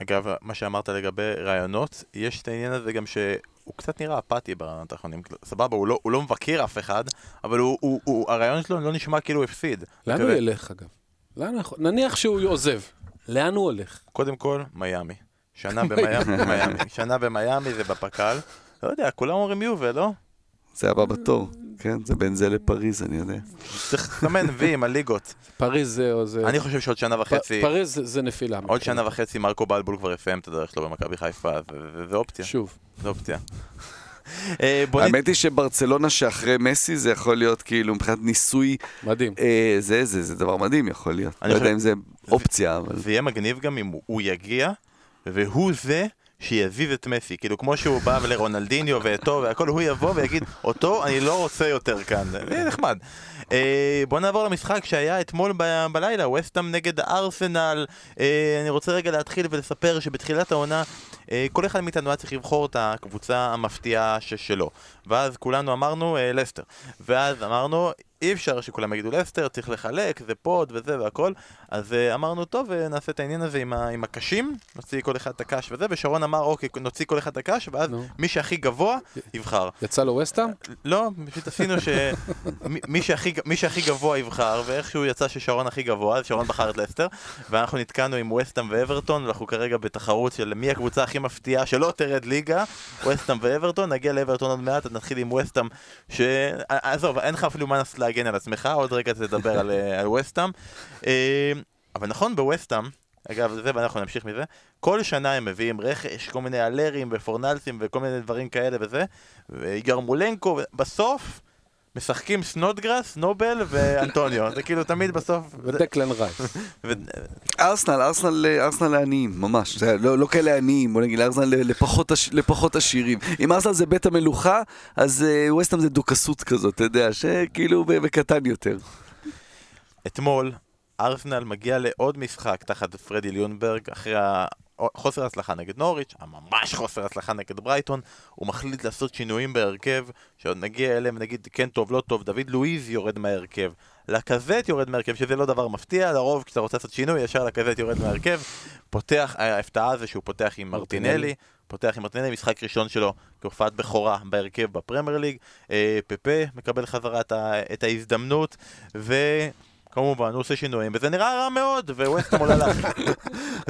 אגב, מה שאמרת לגבי רעיונות, יש את העניין הזה גם שהוא קצת נראה אפאתי ברעיונות האחרונים. סבבה, הוא לא, הוא לא מבקר אף אחד, אבל הוא, הוא, הוא, הרעיון שלו לא נשמע כאילו הוא הפסיד. לאן מקווה- הוא ילך, אגב? לאן הוא נניח שהוא עוזב. לאן הוא הולך? קודם כל, מיאמי. שנה במיאמי, מיאמי. שנה במיאמי זה בפק"ל. לא יודע, כולם אומרים יובל, לא? זה הבא בתור, כן? זה בין זה לפריז, אני יודע. צריך לסמן וי עם הליגות. פריז זה... זה... אני חושב שעוד שנה וחצי, פריז זה- נפילה. עוד. שנה וחצי מרקו בלבול כבר יסיים את הדרך שלו במכבי חיפה, זה- זה- זה אופציה. שוב. זה אופציה. אה, האמת היא שברצלונה שאחרי מסי זה יכול להיות כאילו מבחינת ניסוי, מדהים. אה, זה, זה, זה דבר מדהים יכול להיות. אני לא יודע אם זה אופציה, אבל... זה יהיה מגניב גם אם הוא יגיע, והוא זה שיזיז את מסי. כאילו, כמו שהוא בא לרונלדיניו ואתו והכל, הוא יבוא ויגיד, אותו אני לא רוצה יותר כאן. זה נחמד. אה, בוא נעבור למשחק שהיה אתמול ב- בלילה, וסטאם נגד ארסנל. אה, אני רוצה רגע להתחיל ולספר שבתחילת העונה, כל אחד מאיתנו היה צריך לבחור את הקבוצה המפתיעה ש- שלו. ואז כולנו אמרנו אה, לסטר. ואז אמרנו, אי אפשר שכולם יגידו לסטר, צריך לחלק, זה פוד וזה והכל. אז אה, אמרנו, טוב, אה, נעשה את העניין הזה עם, ה- עם הקשים, נוציא כל אחד את הקש וזה, ושרון אמר, אוקיי, נוציא כל אחד את הקש, ואז נו. מי שהכי גבוה, יבחר. יצא לו וסטאם? לא, פשוט עשינו ש... מי- מי שהכי- שהכי גבוה יבחר, ואיכשהו יצא ששרון הכי גבוה, אז שרון בחר את לסטר, ואנחנו נתקענו עם וסטאם ואברטון, ואנחנו כרגע בתחרות של מי הקבוצה הכי מפתיעה שלא תרד ליגה, וסטאם ואברטון, נגיע לאברטון עוד מעט, נתחיל עם וסטאם, ש... עזוב, אין לך אפילו מה להגן על עצמך, עוד רגע תדבר על, אה, על וסטאם. אה, אבל נכון, בווסטאם, אגב, זה ואנחנו נמשיך מזה, כל שנה הם מביאים רכש, כל מיני האלרים ופורנלסים וכל מיני דברים כאלה וזה, ויארמולנקו, בסוף משחקים סנודגרס, נובל ואנטוניו. זה כאילו תמיד בסוף... ודקלן רייס. ארסנל, ארסנל, לעניים, ממש. לא, לא כאלה עניים, בוא נגיד, ארסנל לפחות, עש, לפחות עשירים. אם ארסנל זה בית המלוכה, אז uh, ווסטהאם זה דוכסות כזאת, אתה יודע, שכאילו בקטן יותר. אתמול, ארסנל מגיע לעוד משחק תחת פרדי ליונברג, אחרי החוסר הצלחה נגד נוריץ', הממש חוסר הצלחה נגד ברייטון, הוא מחליט לעשות שינויים בהרכב, שעוד נגיע אליהם, נגיד כן טוב, לא טוב, דוד לואיז יורד מההרכב, לקזט יורד מההרכב, שזה לא דבר מפתיע, לרוב כשאתה רוצה לעשות שינוי, ישר לקזט יורד מההרכב, פותח, ההפתעה זה שהוא פותח עם מרטינלי, פותח עם מרטינלי, משחק ראשון שלו כהופעת בכורה בהרכב בפרמייר ליג, אה, פפה מקבל חזרה את ההזדמנות, ו... כמובן, הוא עושה שינויים, וזה נראה רע מאוד, וווסטהאם עולה ל-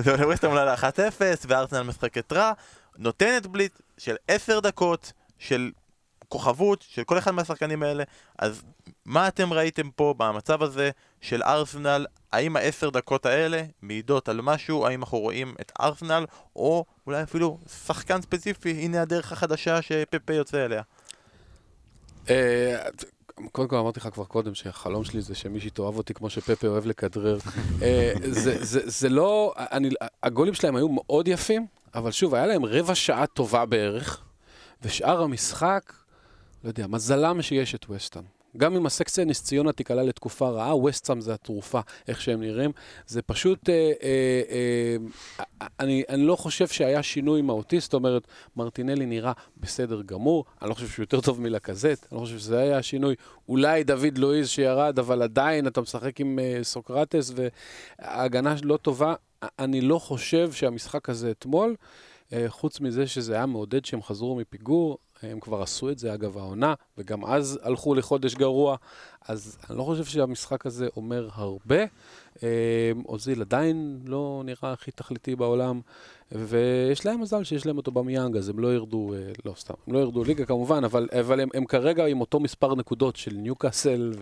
וווסטהאם עולה ל-1-0, וארסנל משחקת רע, נותנת בליט של 10 דקות של כוכבות של כל אחד מהשחקנים האלה, אז מה אתם ראיתם פה במצב הזה של ארסנל? האם העשר דקות האלה מעידות על משהו? האם אנחנו רואים את ארסנל, או אולי אפילו שחקן ספציפי, הנה הדרך החדשה שפפה יוצא אליה? קודם כל אמרתי לך כבר קודם שהחלום שלי זה שמישהי תאהב אותי כמו שפפה אוהב לכדרר. אה, זה- זה זה לא, אני- הגולים שלהם היו מאוד יפים, אבל שוב, היה להם רבע שעה טובה בערך, ושאר המשחק, לא יודע, מזלם שיש את וסטהאם. גם אם הסקציה נס ציונה תיקלע לתקופה רעה, וסטהאם זה התרופה, איך שהם נראים. זה פשוט, אה, אה, אה, אני, אני לא חושב שהיה שינוי מהותי, זאת אומרת, מרטינלי נראה בסדר גמור, אני לא חושב שהוא יותר טוב מלקזט, אני לא חושב שזה היה השינוי. אולי דוד לואיז שירד, אבל עדיין אתה משחק עם אה, סוקרטס וההגנה לא טובה. אני לא חושב שהמשחק הזה אתמול, אה, חוץ מזה שזה היה מעודד שהם חזרו מפיגור, הם כבר עשו את זה אגב העונה, וגם אז הלכו לחודש גרוע, אז אני לא חושב שהמשחק הזה אומר הרבה. אה, אוזיל עדיין לא נראה הכי תכליתי בעולם, ויש להם מזל שיש להם אותו במיאנג, אז הם לא ירדו, אה, לא סתם, הם לא ירדו ליגה כמובן, אבל, אבל הם, הם כרגע עם אותו מספר נקודות של ניוקאסל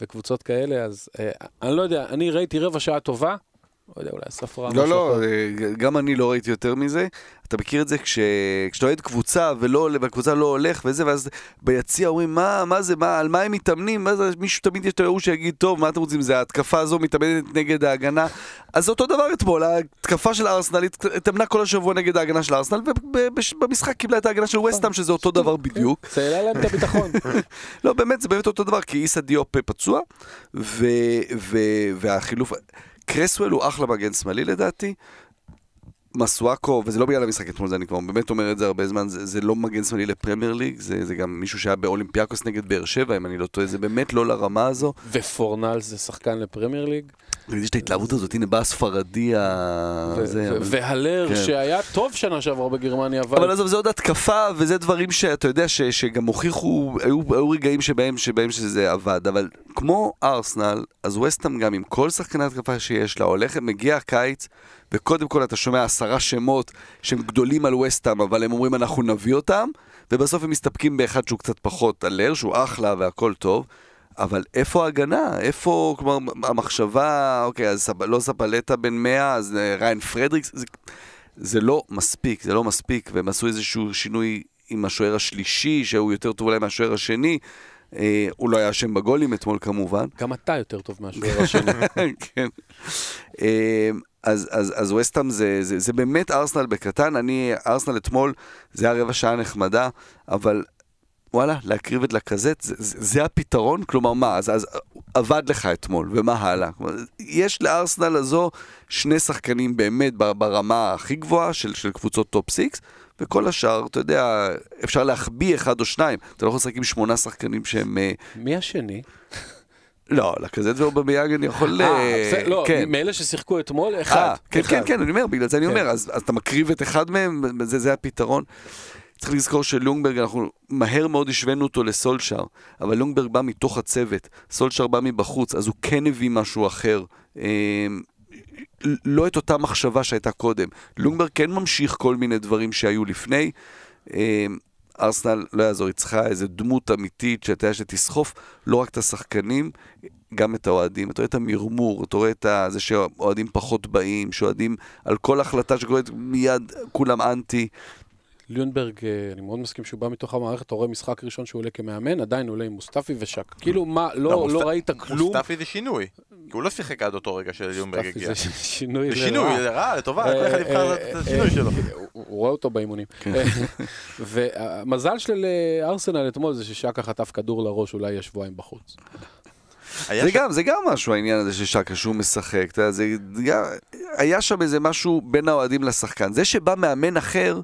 וקבוצות כאלה, אז אה, אני לא יודע, אני ראיתי רבע שעה טובה, לא יודע, אולי ספרה לא, לא, אחר. אה, גם אני לא ראיתי יותר מזה. אתה מכיר את זה כש... כשאתה אוהד קבוצה ולא, עולה- והקבוצה לא הולך וזה, ואז ביציע אומרים, מה, מה זה, מה, על מה הם מתאמנים? מה זה, מישהו תמיד יש את ההוא שיגיד, טוב, מה אתם רוצים, זה ההתקפה הזו מתאמנת נגד ההגנה. אז זה אותו דבר אתמול, ההתקפה של ארסנל הת- התאמנה כל השבוע נגד ההגנה של ארסנל, ובמשחק קיבלה את ההגנה של וסטאם, שזה אותו דבר בדיוק. זה העלה להם את הביטחון. לא, באמת, זה באמת אותו דבר, כי איסה דיופ פצוע, ו, והחילוף... קרסוול הוא אחלה מגן שמאלי לדעתי. מסואקו, וזה לא בגלל המשחק אתמול, זה אני כבר באמת אומר את זה הרבה זמן, זה, זה לא מגן שמאלי לפרמייר ליג, זה, זה גם מישהו שהיה באולימפיאקוס נגד באר שבע, אם אני לא טועה, זה באמת לא לרמה הזו. ופורנל זה שחקן לפרמייר ליג. יש את ההתלהבות הזאת, הנה בא הספרדי ה... והלר, כן. שהיה טוב שנה שעברה בגרמניה, אבל אבל... עזוב, זה עוד התקפה, וזה דברים שאתה יודע ש, שגם הוכיחו, היו, רגעים שבהם שזה עבד, אבל כמו ארסנל, אז וסטאם גם עם כל שחקני התקפה שיש לה, הולכת, מגיע הקיץ, וקודם כל אתה שומע עשרה שמות שהם גדולים על וסטאם, אבל הם אומרים אנחנו נביא אותם, ובסוף הם מסתפקים באחד שהוא קצת פחות אלר, שהוא אחלה והכל טוב. אבל איפה ההגנה? איפה, כלומר, המחשבה, אוקיי, אז סב, לא סבלטה בן 100, אז אה, ריין פרדריקס, זה, זה לא מספיק, זה לא מספיק, והם עשו איזשהו שינוי עם השוער השלישי, שהוא יותר טוב אולי מהשוער השני. אה, הוא לא היה אשם בגולים אתמול כמובן. גם אתה יותר טוב מהשוער השני. כן. אה, אז, אז, אז וסטאם זה, זה, זה באמת ארסנל בקטן, אני, ארסנל אתמול, זה היה רבע שעה נחמדה, אבל וואלה, להקריב את לקזט, זה, זה, זה הפתרון? כלומר, מה, אז, אז עבד לך אתמול, ומה הלאה? כלומר, יש לארסנל הזו שני שחקנים באמת ברמה הכי גבוהה של, של קבוצות top six, וכל השאר, אתה יודע, אפשר להחביא אחד או שניים. אתה לא יכול לשחק עם שמונה שחקנים שהם... אה, מי השני? לא, לקזט ואובמיאנג אני יכול... אה, אה, בסדר, לא, כן. מאלה ששיחקו אתמול, אה, אחד. כן. כן, כן, אני אומר, בגלל זה אני כן. אומר, אז, אתה מקריב את אחד מהם, זה, זה הפתרון. צריך לזכור שליונגברג, אנחנו מהר מאוד השווינו אותו לסולשאר, אבל לונגברג בא מתוך הצוות, סולשאר בא מבחוץ, אז הוא כן הביא משהו אחר. אה, לא את אותה מחשבה שהייתה קודם. לונגברג כן ממשיך כל מיני דברים שהיו לפני. ארסנל, לא יעזור, היא צריכה איזה דמות אמיתית שאתה יודע שתסחוף לא רק את השחקנים, גם את האוהדים. אתה רואה את המרמור, אתה רואה את זה שאוהדים פחות באים, שאוהדים על כל החלטה שקורית מיד כולם אנטי. ליונברג, אה, אני מאוד מסכים שהוא בא מתוך המערכת, אתה רואה משחק ראשון שהוא עולה כמאמן, עדיין עולה עם מוסטפי ושק. כאילו, מה, לא, לא, מוסט- ראית כלום? מוסטפי זה שינוי. כי הוא לא שיחק עד אותו רגע שליומברג מוסטפי הגיע. זה שינוי זה שינוי, לרעה. לרעה, לטובה, אה, כל אחד יבחר אה, את אה, השינוי שלו. הוא- רואה אותו באימונים. והמזל של אה, ארסנל אתמול זה ששקה חטף כדור לראש, אולי יהיה שבועיים בחוץ. זה ש- גם, זה גם משהו העניין הזה של שקה שהוא משחק, אתה יודע, זה גם, היה שם איזה משהו בין האוהדים לשחקן. זה שבא מאמן אחר,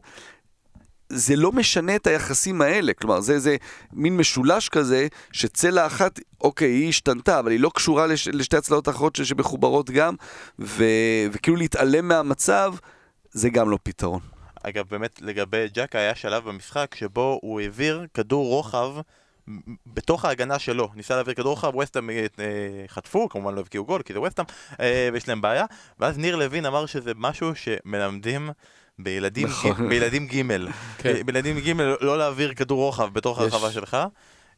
זה לא משנה את היחסים האלה, כלומר זה, זה מין משולש כזה, שצלע אחת, אוקיי, היא השתנתה, אבל היא לא קשורה לש, לשתי הצלעות האחרות שמחוברות גם, ו, וכאילו להתעלם מהמצב, זה גם לא פתרון. אגב, באמת, לגבי ג'קה היה שלב במשחק שבו הוא העביר כדור רוחב בתוך ההגנה שלו. ניסה להעביר כדור רוחב, וסטאם אה, חטפו, כמובן לא הבקיעו גול, כי זה וסטאם, אה, ויש להם בעיה. ואז ניר לוין אמר שזה משהו שמלמדים בילדים, נכון. ג- בילדים ג' כן. בילדים ג' לא להעביר כדור רוחב בתוך יש. הרחבה שלך.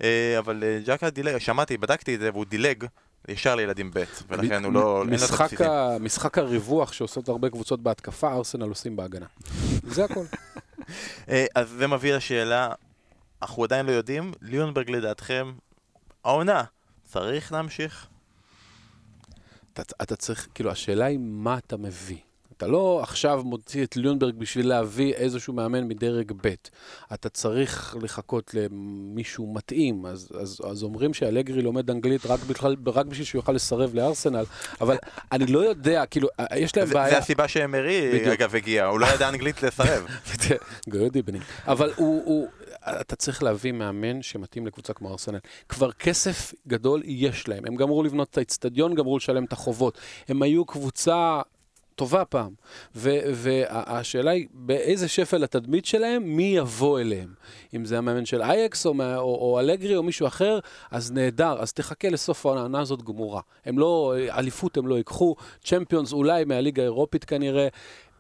אה, אבל אה, ג'קה דילג, שמעתי, בדקתי את זה, והוא דילג ישר לילדים ב', ולכן הוא לא... משחק. ה... משחק הריווח שעושות הרבה קבוצות בהתקפה, ארסנל עושים בהגנה. זה הכל. אה, אז זה מביא לשאלה, אנחנו עדיין לא יודעים, ליונברג לדעתכם, העונה, צריך להמשיך? אתה, אתה צריך, כאילו, השאלה היא מה אתה מביא. אתה לא עכשיו מוציא את ליונברג בשביל להביא איזשהו מאמן מדרג ב'. אתה צריך לחכות למישהו מתאים. אז, אז, אז אומרים שאלגרי לומד אנגלית רק, בכלל, רק בשביל שהוא יוכל לסרב לארסנל, אבל אני לא יודע, כאילו, יש להם זה, בעיה... זה הסיבה שאמרי. אגב, הגיע, הוא לא ידע אנגלית לסרב. Good evening. אבל הוא, הוא, אתה צריך להביא מאמן שמתאים לקבוצה כמו ארסנל. כבר כסף גדול יש להם. הם גמרו לבנות את האצטדיון, גמרו לשלם את החובות. הם היו קבוצה טובה פעם. והשאלה היא, באיזה שפל התדמית שלהם, מי יבוא אליהם? אם זה המאמן של אייקס או, או, או אלגרי או מישהו אחר, אז נהדר, אז תחכה לסוף העונה, הזאת גמורה. הם לא, אליפות הם לא ייקחו, צ'מפיונס אולי מהליגה האירופית כנראה.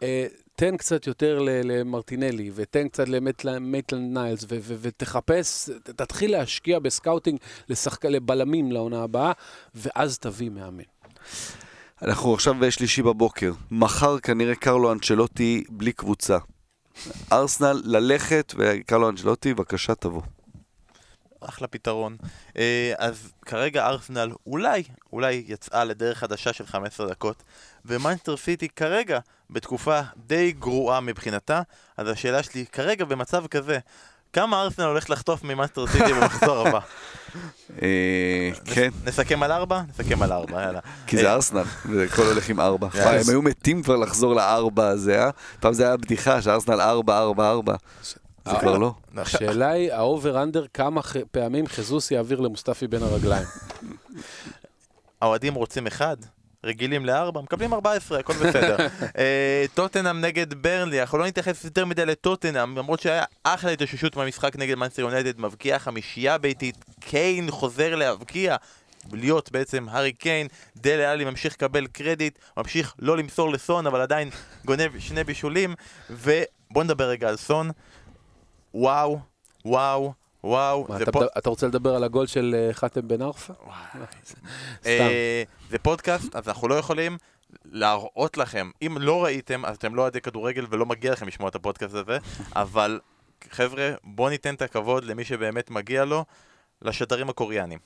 אה, תן קצת יותר למרטינלי, ותן קצת למייטלנד ניילס, ותחפש, תתחיל להשקיע ב scouting לשחק... לבלמים לעונה הבאה, ואז תביא מאמן. אנחנו עכשיו בשלישי בבוקר. מחר כנראה קרלו אנצ'לוטי בלי קבוצה. ארסנל ללכת, וקרלו אנצ'לוטי, בבקשה תבוא. אחלה פתרון. אה, אז כרגע ארסנל אולי, אולי יצאה לדרך חדשה של 15 דקות, ומנצ'סטר סיטי כרגע בתקופה די גרועה מבחינתה, אז השאלה שלי, כרגע במצב כזה, כמה ארסנל הולך לחטוף ממנצ'סטר סיטי במחזור הבא? אה, כן, נסכם על ארבע? נסכם על ארבע, יאללה. כי אה, זה ארסנל, והכל הולך עם ארבע. הם היו מתים כבר לחזור לארבע הזה, אה? פעם זה היה בדיחה שארסנל ארבע, ארבע, ארבע. זה כבר לא. עכשיו- השאלה היא, ה over-under, כמה ח... פעמים חיזוס יעביר למוסטפי בין הרגליים. האוהדים רוצים אחד, רגילים לארבע, מקבלים 14, הכל בסדר. אה, טוטנאם נגד ברנלי, אנחנו לא נתייחס יותר מדי לטוטנאם, למרות שהיה אחלה התאוששות מהמשחק נגד מנצ'סטר יונייטד, מבקיע חמישייה ביתית, קיין חוזר להבקיע. להיות בעצם הארי קיין, דלה אלי ממשיך לקבל קרדיט, ממשיך לא למסור לסון, אבל עדיין גונב שני בישולים, ובוא נדבר רגע על סון. וואו, וואו, וואו, מה, זה אתה, פה... מדבר- אתה רוצה לדבר על הגול של אה, חאתם בן ערפה? סתם. אה, זה פודקאסט, אז אנחנו לא יכולים להראות לכם. אם לא ראיתם, אז אתם לא אוהדי כדורגל ולא מגיע לכם לשמוע את הפודקאסט הזה, אבל חבר'ה, בואו ניתן את הכבוד למי שבאמת מגיע לו, לשדרים הקוריאנים.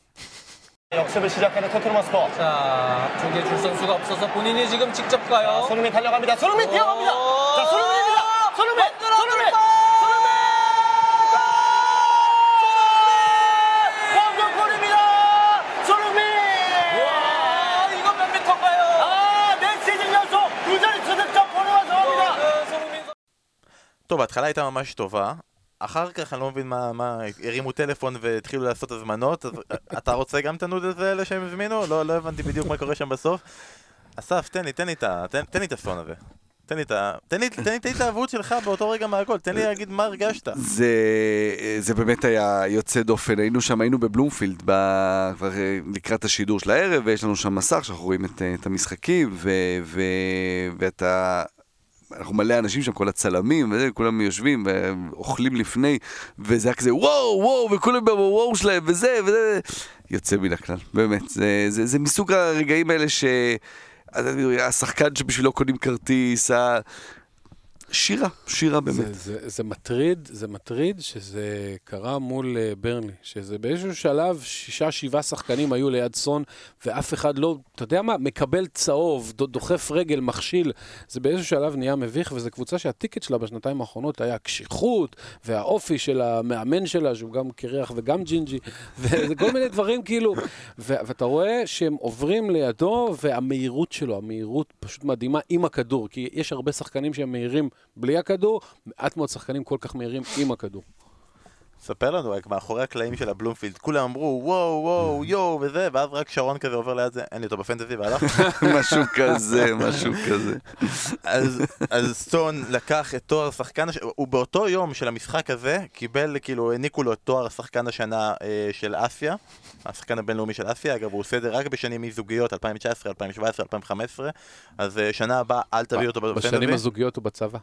역습을 시작하는 토트넘 스포. 자, 쪽에 줄 선수가 없어서 본인이 지금 직접 가요. 손흥민 달려갑니다. 손흥민 뛰어갑니다. 자, 손흥민입니다. 손흥민, 손흥민, 손흥민. טוב, ההתחלה הייתה ממש טובה. אחר כך אני לא מבין מה, מה, הרימו טלפון והתחילו לעשות הזמנות, אז אתה רוצה גם את הנודלס האלה שהם הזמינו? לא, לא הבנתי בדיוק מה קורה שם בסוף. אסף, תן לי, תן לי את ה... תן, תן לי את הסון הזה. תן לי את ה... תן לי, את ההתלהבות שלך באותו רגע מהגול, תן לי להגיד מה הרגשת. זה, זה באמת היה יוצא דופן, היינו שם, היינו בבלומפילד ב, כבר אה, לקראת השידור של הערב, ויש לנו שם מסך שאנחנו רואים את, אה, את המשחקים, ו, ו, ואתה... אנחנו מלא אנשים שם, כל הצלמים, וזה, כולם יושבים ואוכלים לפני, וזה היה כזה וואו, וואו, וכולם בוואו שלהם, וזה, וזה, יוצא מן הכלל, באמת. זה, זה, זה מסוג הרגעים האלה ש... השחקן שבשבילו קונים כרטיס. שירה, שירה באמת. זה, זה, זה מטריד, זה מטריד שזה קרה מול uh, ברנלי, שזה באיזשהו שלב שישה, שבעה שחקנים היו ליד סון, ואף אחד לא, אתה יודע מה, מקבל צהוב, דוחף רגל, מכשיל. זה באיזשהו שלב נהיה מביך, וזו קבוצה שהטיקט שלה בשנתיים האחרונות היה הקשיחות, והאופי של המאמן שלה, שהוא גם קרח וגם ג'ינג'י, וזה כל מיני דברים כאילו, ו- ואתה רואה שהם עוברים לידו, והמהירות שלו, המהירות פשוט מדהימה עם הכדור, כי יש הרבה שחקנים שהם מהירים בלי הכדור, מעט מאוד שחקנים כל כך מהירים עם הכדור. ספר לנו רק מאחורי הקלעים של הבלומפילד, כולם אמרו וואו וואו יואו וזה, ואז רק שרון כזה עובר ליד זה, אין לי אותו בפנטזי והלך. משהו כזה, משהו כזה. אז, אז סטון לקח את תואר שחקן. הוא באותו יום של המשחק הזה קיבל, כאילו, העניקו לו את תואר שחקן השנה אה, של אסיה, השחקן הבינלאומי של אסיה, אגב, הוא עושה את זה רק בשנים מזוגיות, 2019, 2017, 2015, אז אה, שנה הבאה אל תביא אותו בפנטזי. בשנים הזוגיות הוא בצבא.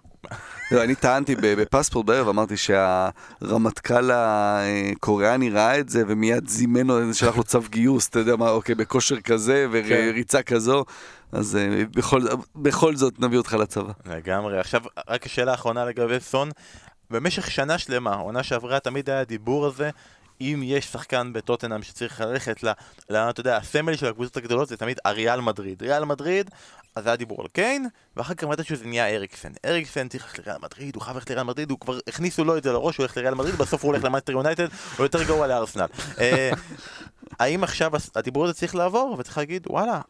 לא, אני טענתי ב- בפספורט בערב, אמרתי שהרמטכ"ל הקוריאני ראה את זה ומיד זימן לו, שלח לו צו גיוס, אתה יודע מה, אוקיי, בכושר כזה וריצה כזו, אז אה, בכל, בכל זאת נביא אותך לצבא. לגמרי. עכשיו, רק השאלה האחרונה לגבי סון. במשך שנה שלמה, העונה שעברה, תמיד היה הדיבור הזה, אם יש שחקן בטוטנאם שצריך ללכת ל... ל- אתה יודע, הסמל של הקבוצות הגדולות זה תמיד ריאל מדריד. ריאל מדריד, אז היה דיבור על קיין, ואחר כך מתישהו זה נהיה אריקסן. אריקסן צריך ללכת לריאל מדריד, הוא חייב ללכת לריאל מדריד, הוא כבר הכניסו לו את זה לראש, הוא הולך לריאל מדריד, בסוף הוא הולך למנצ'סטר יונייטד, הוא יותר גרוע לארסנל. אה, האם עכשיו הדיבור הזה צריך לעבור, וצריך להגיד, וואלה,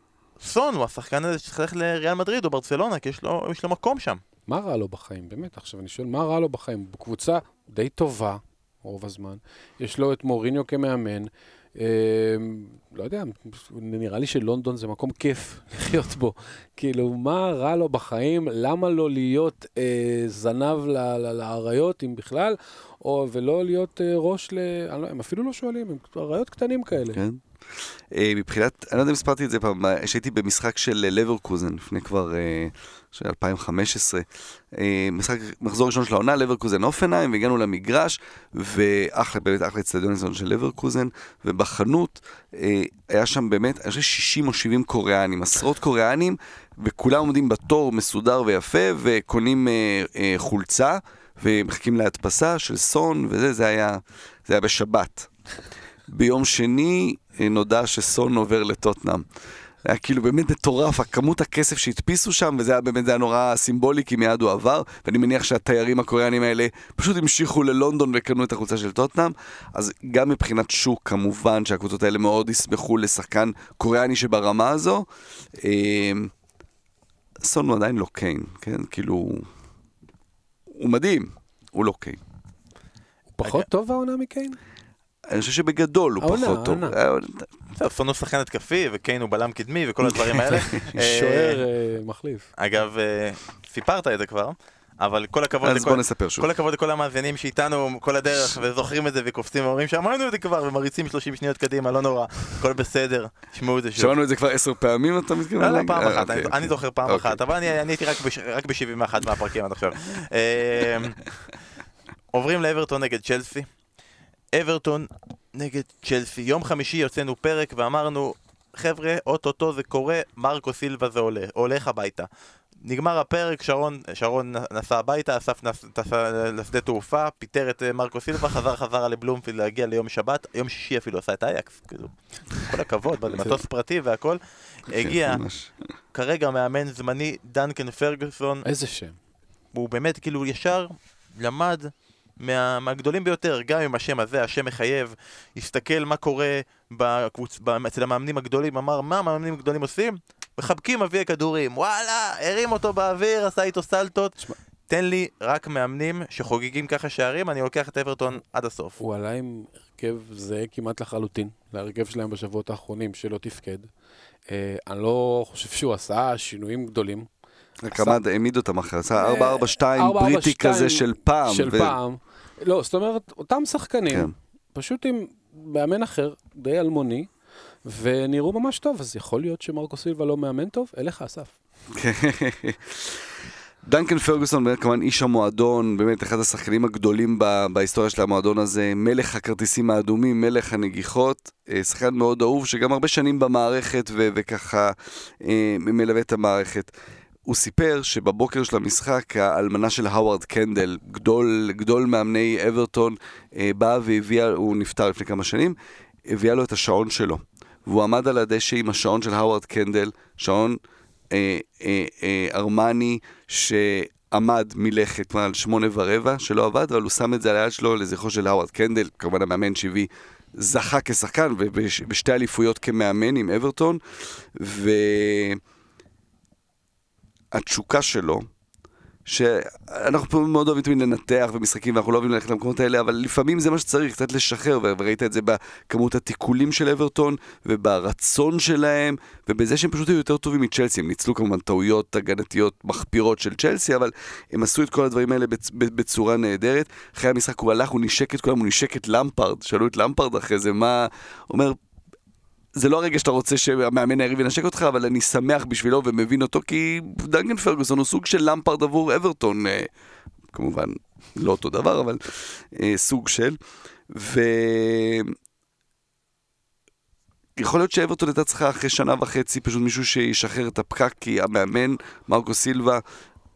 סון הוא השחקן הזה שצריך ללכת לריאל מדריד או ברצלונה, כי יש לו, יש לו מקום שם. מה רע לו בחיים? באמת, עכשיו אני שואל, מה רע לו בחיים? בקבוצה די טובה, רוב הזמן. יש לו את מוריניו כמאמן. אה, לא יודע, נראה לי שלונדון זה מקום כיף לחיות בו. כאילו, מה רע לו בחיים? למה לא להיות אה, זנב לאריות, אם בכלל, או, ולא להיות אה, ראש ל... לא, הם אפילו לא שואלים, הם אריות קטנים כאלה. כן. אה, מבחינת, אני לא יודע אם הספרתי את זה פעם, אה, שהייתי במשחק של לברקוזן, לפני כבר, אה, של 2015, אה, משחק, מחזור ראשון של העונה, לברקוזן אופנהיים, והגענו למגרש, ואחלה, באמת אחלה אצטדיון של לברקוזן, ובחנות היה שם באמת, אני חושב 60 או 70 קוריאנים, עשרות קוריאנים, וכולם עומדים בתור מסודר ויפה, וקונים חולצה, ומחכים להדפסה של סון, וזה, זה היה, זה היה בשבת. ביום שני נודע שסון עובר לטוטנאם. היה כאילו באמת מטורף, הכמות הכסף שהדפיסו שם, וזה היה באמת, זה היה נורא סימבולי, כי מיד הוא עבר, ואני מניח שהתיירים הקוריאנים האלה פשוט המשיכו ללונדון וקנו את החולצה של טוטנאם, אז גם מבחינת שוק, כמובן שהקבוצות האלה מאוד ישמחו לשחקן קוריאני שברמה הזו. אה, סון הוא עדיין לא קיין, כן? כאילו... הוא מדהים, הוא לא קיין. הוא פחות טוב העונה מקיין? אני חושב שבגדול הוא פחות טוב. העונה. אה, הוא שחקן התקפי, וקיין הוא בלם קדמי, וכל הדברים האלה. אה, שוער אה, מחליף. אגב, סיפרת את זה כבר, אבל כל הכבוד אז לכל... בוא נספר שוב. כל הכבוד לכל המאזינים שאיתנו כל הדרך וזוכרים את זה וקופצים ואומרים שאמרנו את זה כבר ומריצים 30 שניות קדימה, לא נורא, הכל בסדר, תשמעו את זה שוב. שמענו את זה כבר עשר פעמים, אתה מתכוון? לא, לא? פעם אחת, אוקיי, אני- זוכר פעם אוקיי. אחת, אבל אני אני הייתי רק בש- רק ב-71 מהפרקים עד עכשיו. אה, עוברים לאברטון נגד צ'לסי. אברטון נגד צ'לסי. יום חמישי יוצאנו פרק ואמרנו, חבר'ה, אוטוטו זה קורה, מרקו סילבה זה עולה, הולך הביתה. נגמר הפרק, שרון, שרון נסע הביתה, אסף נס- טסה לשדה תעופה, פיטר את אה, מרקו סילבה, חזר חזרה לבלומפילד להגיע ליום שבת, יום שישי אפילו עשה את אייקס, כאילו, כל הכבוד, מטוס פרטי והכל. הגיע. כרגע מאמן זמני, דנקן פרגוסון, איזה שם. הוא באמת כאילו ישר למד מה, מהגדולים ביותר, גם עם השם הזה, השם מחייב, הסתכל מה קורה בקבוצ... אצל המאמנים הגדולים, אמר מה המאמנים הגדולים עושים? מחבקים אבי הכדורים, וואלה, הרים אותו באוויר, עשה איתו סלטות. תשמע- תן לי רק מאמנים שחוגגים ככה שערים, אני לוקח את אברטון עד הסוף. הוא עלה עם הרכב זהה כמעט לחלוטין להרכב שלהם בשבועות האחרונים שלא תפקד. אה, אני לא חושב שהוא עשה שינויים גדולים. רק עמד, העמיד אותם אחרי, עשה 4-4-2 4-4-2 בריטי כזה של פעם. של ו- פעם. לא, זאת אומרת, אותם שחקנים, כן. פשוט עם מאמן אחר, די אלמוני, ונראו ממש טוב, אז יכול להיות שמרקו סילבה לא מאמן טוב? אליך, אסף. דנקן פרגוסון, כמובן איש המועדון, באמת אחד השחקנים הגדולים ב- בהיסטוריה של המועדון הזה, מלך הכרטיסים האדומים, מלך הנגיחות, אה, שחקן מאוד אהוב, שגם הרבה שנים במערכת ו- וככה אה, מלווה את המערכת. הוא סיפר שבבוקר של המשחק, האלמנה של האווארד קנדל, גדול, גדול מאמני אברטון, אה, באה והביאה, הוא נפטר לפני כמה שנים, הביאה לו את השעון שלו. והוא עמד על הדשא עם השעון של האווארד קנדל, שעון אה, אה, אה, ארמני שעמד מלכת על שמונה ורבע, שלא עבד, אבל הוא שם את זה על היד שלו לזכרו של האווארד קנדל, כמובן המאמן שהביא זכה כשחקן ובשתי אליפויות כמאמן עם אברטון, והתשוקה שלו, שאנחנו פה מאוד אוהבים תמיד לנתח במשחקים ואנחנו לא אוהבים ללכת למקומות האלה, אבל לפעמים זה מה שצריך, קצת לשחרר, וראית את זה בכמות התיקולים של אברטון, וברצון שלהם, ובזה שהם פשוט היו יותר טובים מצ'לסי, הם ניצלו כמובן טעויות הגנתיות מחפירות של צ'לסי, אבל הם עשו את כל הדברים האלה בצ... בצורה נהדרת. אחרי המשחק הוא הלך, הוא נשק את כולם, הוא נשק את למפרד, שאלו את למפרד אחרי זה, מה... אומר, זה לא הרגע שאתה רוצה שהמאמן היריב ינשק אותך, אבל אני שמח בשבילו ומבין אותו, כי דנגן פרגוסון הוא סוג של למפרד עבור אברטון, אה, כמובן לא אותו דבר, אבל אה, סוג של. ו... יכול להיות שאברטון הייתה צריכה אחרי שנה וחצי פשוט מישהו שישחרר את הפקק, כי המאמן, מרקו סילבה,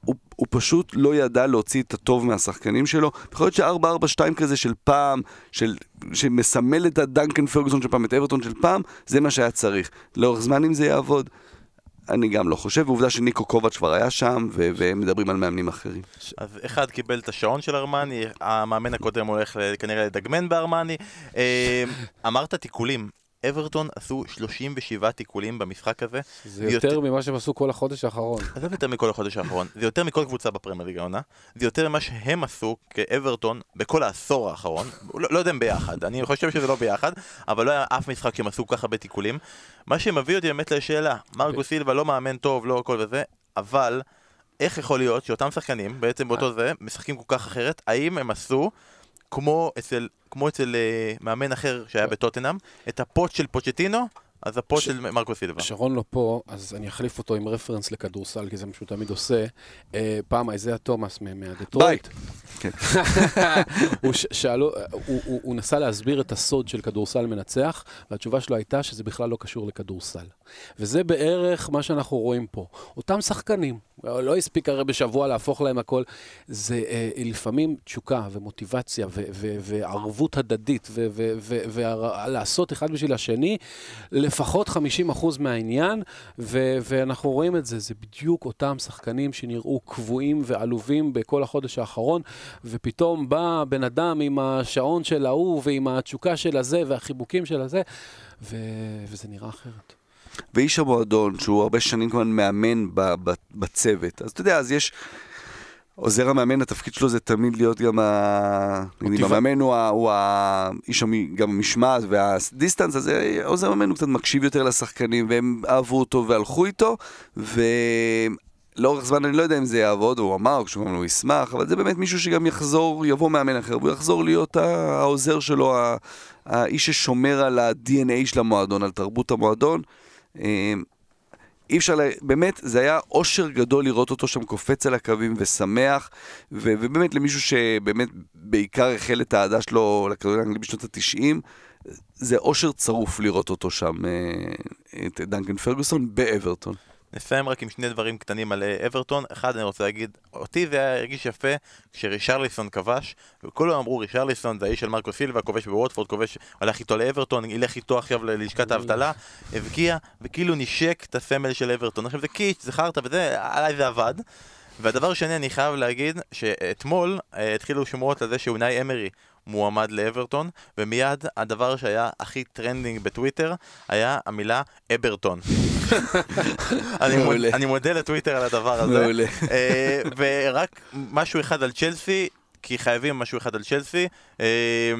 הוא, הוא פשוט לא ידע להוציא את הטוב מהשחקנים שלו. יכול להיות ש-4-4-2 כזה של פעם, של, שמסמל את הדנקן פרגוסון של פעם, את אברטון של פעם, זה מה שהיה צריך. לאורך זמן אם זה יעבוד. אני גם לא חושב, ועובדה שניקו קובץ' כבר היה שם, ו- והם מדברים על מאמנים אחרים. אז אחד קיבל את השעון של ארמני, המאמן הקודם הולך כנראה לדגמן בארמני. אה, אמרת תיקולים, אברטון עשו 37 תיקולים במשחק הזה. זה יותר, יותר ממה שהם עשו כל החודש האחרון. עזוב יותר מכל החודש האחרון, זה יותר מכל קבוצה בפרמייר ליגה העונה, זה יותר ממה שהם עשו כאברטון בכל העשור האחרון, לא, לא יודע אם ביחד, אני חושב שזה לא ביחד, אבל לא היה אף משחק שהם עשו ככה הרבה תיקולים. מה שמביא אותי באמת לשאלה, מרגו סילבה לא מאמן טוב, לא הכל וזה, אבל איך יכול להיות שאותם שחקנים, בעצם באותו זה, משחקים כל כך אחרת, האם הם עשו... כמו אצל, כמו אצל uh, מאמן אחר שהיה בטוטנאם, את הפוט של פוצ'טינו, אז הפוט ש... של מרקו סילבה. שרון לא פה, אז אני אחליף אותו עם רפרנס לכדורסל, כי זה מה שהוא תמיד עושה. Uh, פעם איזיה תומאס מהדטרויט. כן. הוא, שאלו, הוא, הוא, הוא נסה להסביר את הסוד של כדורסל מנצח, והתשובה שלו הייתה שזה בכלל לא קשור לכדורסל. וזה בערך מה שאנחנו רואים פה. אותם שחקנים, לא הספיק הרי בשבוע להפוך להם הכל, זה אה, לפעמים תשוקה ומוטיבציה ו- ו- וערבות הדדית ולעשות אחד בשביל השני, לפחות 50% מהעניין, ו- ואנחנו רואים את זה, זה בדיוק אותם שחקנים שנראו קבועים ועלובים בכל החודש האחרון, ופתאום בא בן אדם עם השעון של ההוא ועם התשוקה של הזה והחיבוקים של הזה, ו- וזה נראה אחרת. ואיש המועדון, שהוא הרבה שנים כבר מאמן בצוות, אז אתה יודע, אז יש... עוזר המאמן, התפקיד שלו זה תמיד להיות גם ה... אם המאמן הוא, ה... הוא ה... איש המ... גם המשמעת והדיסטנס, אז עוזר המאמן הוא קצת מקשיב יותר לשחקנים, והם אהבו אותו והלכו איתו, ולאורך זמן אני לא יודע אם זה יעבוד, הוא אמר, כשהוא אמר, הוא ישמח, אבל זה באמת מישהו שגם יחזור, יבוא מאמן אחר, והוא יחזור להיות העוזר שלו, האיש ששומר על ה-DNA של המועדון, על תרבות המועדון. אי אפשר, לה... באמת, זה היה אושר גדול לראות אותו שם קופץ על הקווים ושמח, ו... ובאמת למישהו שבאמת בעיקר החל את האהדה שלו לכדורגל האנגלי בשנות התשעים, זה אושר צרוף לראות אותו שם, אה, את דנקן פרגוסון באברטון. נסיים רק עם שני דברים קטנים על אה, אברטון. אחד, אני רוצה להגיד, אותי זה היה הרגיש יפה כשרישרליסון כבש, וכולם אמרו רישרליסון זה האיש של מרקו סילבה, כובש בווטפורד, כובש, הלך איתו לאברטון, ילך איתו עכשיו ללשכת האבטלה, הבקיע, וכאילו נשק את הסמל של אברטון. עכשיו זה קיץ', זה חרטא וזה, עליי זה עבד. והדבר השני, אני חייב להגיד שאתמול אה, התחילו שמועות על זה שאונאי אמרי מועמד לאברטון, ומיד הדבר שהיה הכי trending בטוויטר היה המילה אברטון. אני, מוד, אני מודה לטוויטר על הדבר הזה. אה, ורק משהו אחד על צ'לסי, כי חייבים משהו אחד על צ'לסי. אה,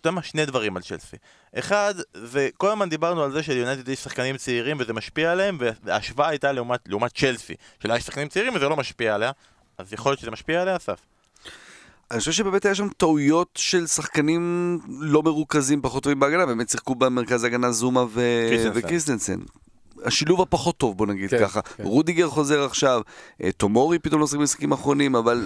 אתה יודע מה? שני דברים על צ'לסי. אחד, זה כל הזמן דיברנו על זה שליונייטד יש שחקנים צעירים וזה משפיע עליהם, וההשוואה הייתה לעומת, לעומת צ'לסי, שלה יש שחקנים צעירים וזה לא משפיע עליה, אז יכול להיות שזה משפיע עליה, אסף? אני חושב שבאמת היה שם טעויות של שחקנים לא מרוכזים פחות טובים בהגנה, באמת שיחקו במרכז ההגנה זומה ו... וקריסטנסן. השילוב הפחות טוב, בוא נגיד כן, ככה. כן. רודיגר חוזר עכשיו, אה, תומורי פתאום לא שחק במשחקים האחרונים, אבל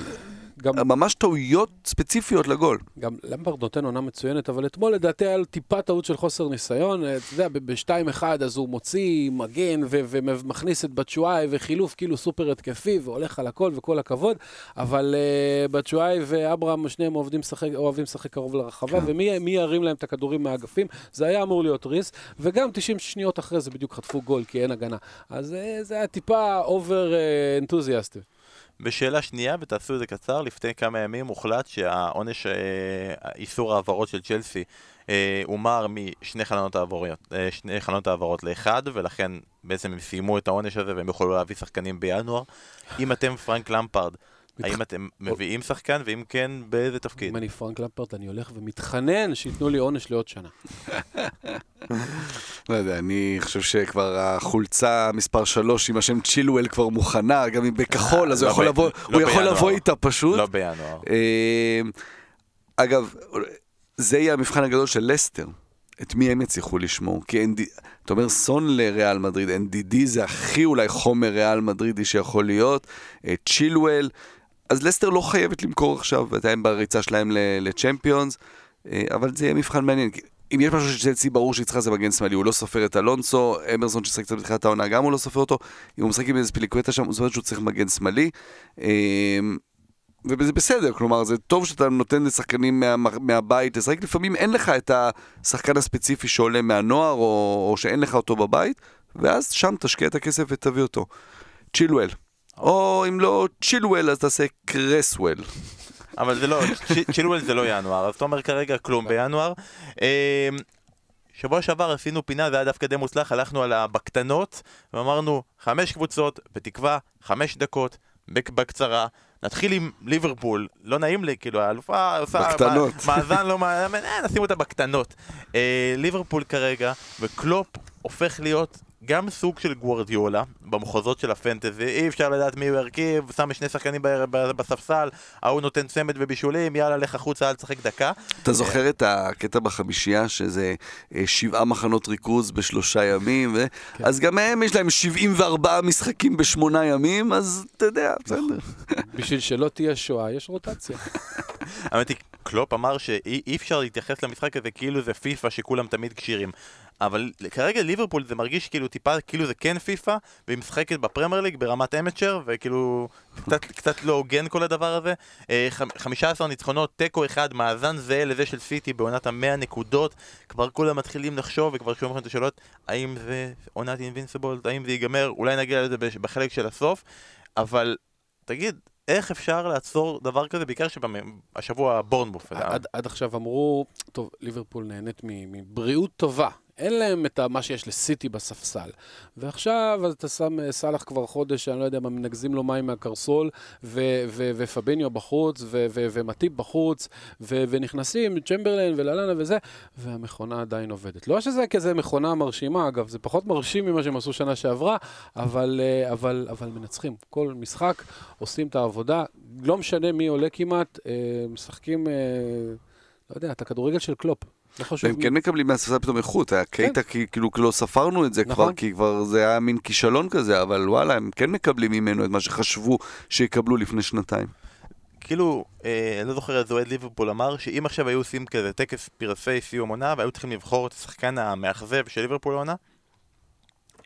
גם, ממש טעויות ספציפיות לגול. גם למפארד נותן עונה מצוינת, אבל אתמול לדעתי היה לו טיפה טעות של חוסר ניסיון. אה, אתה יודע, ב-2-1 אז הוא מוציא מגן ו- ומכניס את בצ'ואיי וחילוף כאילו סופר התקפי והולך על הכל וכל הכבוד, אבל uh, בצ'ואיי ואברהם שניהם אוהבים לשחק, אוהבים לשחק קרוב לרחבה, ומי מי ירים להם את הכדורים מהאגפים? זה היה אמור להיות ריס, וגם 90 שניות אחרי זה בדיוק חטפו גול כי אין הגנה. אז uh, זה היה טיפה over אנתוזיאסטי. בשאלה שנייה, ותעשו את זה קצר, לפני כמה ימים הוחלט שהעונש, אה, איסור העברות של צ'לסי אה, הומר משני חלונות העברות, אה, שני חלונות העברות לאחד, ולכן בעצם הם סיימו את העונש הזה והם יכולו להביא שחקנים בינואר. אם אתם פרנק למפרד, האם אתם מביאים שחקן, ואם כן, באיזה תפקיד? אם אני פרנק למפרט, אני הולך ומתחנן שייתנו לי עונש לעוד שנה. לא יודע, אני חושב שכבר החולצה מספר 3 עם השם צ'ילואל כבר מוכנה, גם אם בכחול, אז הוא לא יכול ב- לבוא- לא הוא יכול. לבוא איתה פשוט. לא בינואר. אה, אגב, זה יהיה המבחן הגדול של לסטר. את מי הם יצליחו לשמור? כי ND, אתה אומר סון לריאל מדריד, NDD זה הכי אולי חומר ריאל מדרידי שיכול להיות, אה, צ'ילואל, אז לסטר לא חייבת למכור עכשיו, עדיין בריצה שלהם לצ'מפיונס, אה, אבל זה יהיה מבחן מעניין. אם יש משהו שצלצי ברור שהיא צריכה זה מגן שמאלי, הוא לא סופר את אלונסו, אמרסון ששחק קצת בתחילת העונה גם הוא לא סופר אותו, אם הוא משחק עם איזה פיליקווטה שם, זאת אומרת שהוא צריך מגן שמאלי. אה, וזה בסדר, כלומר זה טוב שאתה נותן לשחקנים מה, מהבית לשחק, לפעמים אין לך את השחקן הספציפי שעולה מהנוער או, או שאין לך אותו בבית, ואז שם תשקיע את הכסף ותביא אותו. צ'ילואל. או אם לא צ'ילואל אז תעשה קרסוול. אבל זה לא, צ'ילואל זה לא ינואר, אז אתה אומר כרגע כלום בינואר. אה, שבוע שעבר עשינו פינה, זה היה דווקא די מוצלח, הלכנו על הבקטנות, ואמרנו חמש קבוצות, בתקווה, חמש דקות, בק- בקצרה. נתחיל עם ליברפול, לא נעים לי, כאילו האלופה עושה בקטנות. מא- מאזן לא מאמן, אה, נשים אותה בקטנות. אה, ליברפול כרגע, וקלופ הופך להיות גם סוג של גוורדיולה במחוזות של הפנטזי, אי אפשר לדעת מי הוא הרכיב, שם שני שחקנים בספסל, ההוא נותן צמד ובישולים, יאללה לך החוצה, אל תשחק דקה. אתה זוכר את הקטע בחמישייה שזה אה, שבעה מחנות ריכוז בשלושה ימים, ו... אז גם הם יש להם 74 משחקים בשמונה ימים, אז אתה יודע, בסדר. בשביל שלא תהיה שואה, יש רוטציה. האמת היא, קלופ אמר שאי אי אפשר להתייחס למשחק הזה כאילו זה פיפא שכולם תמיד כשירים. אבל כרגע ליברפול זה מרגיש כאילו טיפה, כאילו זה כן פיפא, והיא משחקת בפרמייר ליג ברמת amateur, וכאילו קצת, קצת לא הוגן כל הדבר הזה. אה, חמ- 15 ניצחונות, תיקו אחד, מאזן זהה לזה של סיטי בעונת המאה נקודות. כבר כולם מתחילים לחשוב וכבר שומעים לכם את השאלות, האם זה עונת invincible, האם זה ייגמר, אולי נגיע לזה בחלק של הסוף, אבל תגיד, איך אפשר לעצור דבר כזה, בעיקר שבשבוע בורנבוף. עד, עד עכשיו אמרו, טוב, ליברפול נהנית מבריאות טובה. אין להם את מה שיש לסיטי בספסל. ועכשיו אתה שם אה, סאלח כבר חודש, אני לא יודע מה, מנגזים לו מים מהקרסול, ופביניו בחוץ, ומטיפ בחוץ, ונכנסים צ'מברליין וללנה וזה, והמכונה עדיין עובדת. לא שזה כזה מכונה מרשימה, אגב, זה פחות מרשים ממה שהם עשו שנה שעברה, אבל, אה, אבל, אבל מנצחים. כל משחק עושים את העבודה, לא משנה מי עולה כמעט, אה, משחקים, לא יודע, את הכדורגל של קלופ. לא חשוב. והם כן מקבלים מהספסל פתאום איכות, היה קייטה כי- כאילו לא ספרנו את זה כבר, נכון. כי כבר זה היה מין כישלון כזה, אבל וואלה, הם כן מקבלים ממנו את מה שחשבו שיקבלו לפני שנתיים. כאילו, אה, אני לא זוכר איזה אוהד ליברפול אמר, שאם עכשיו היו עושים כזה טקס פרסי סיום עונה, והיו צריכים לבחור את השחקן המאכזב של ליברפול העונה,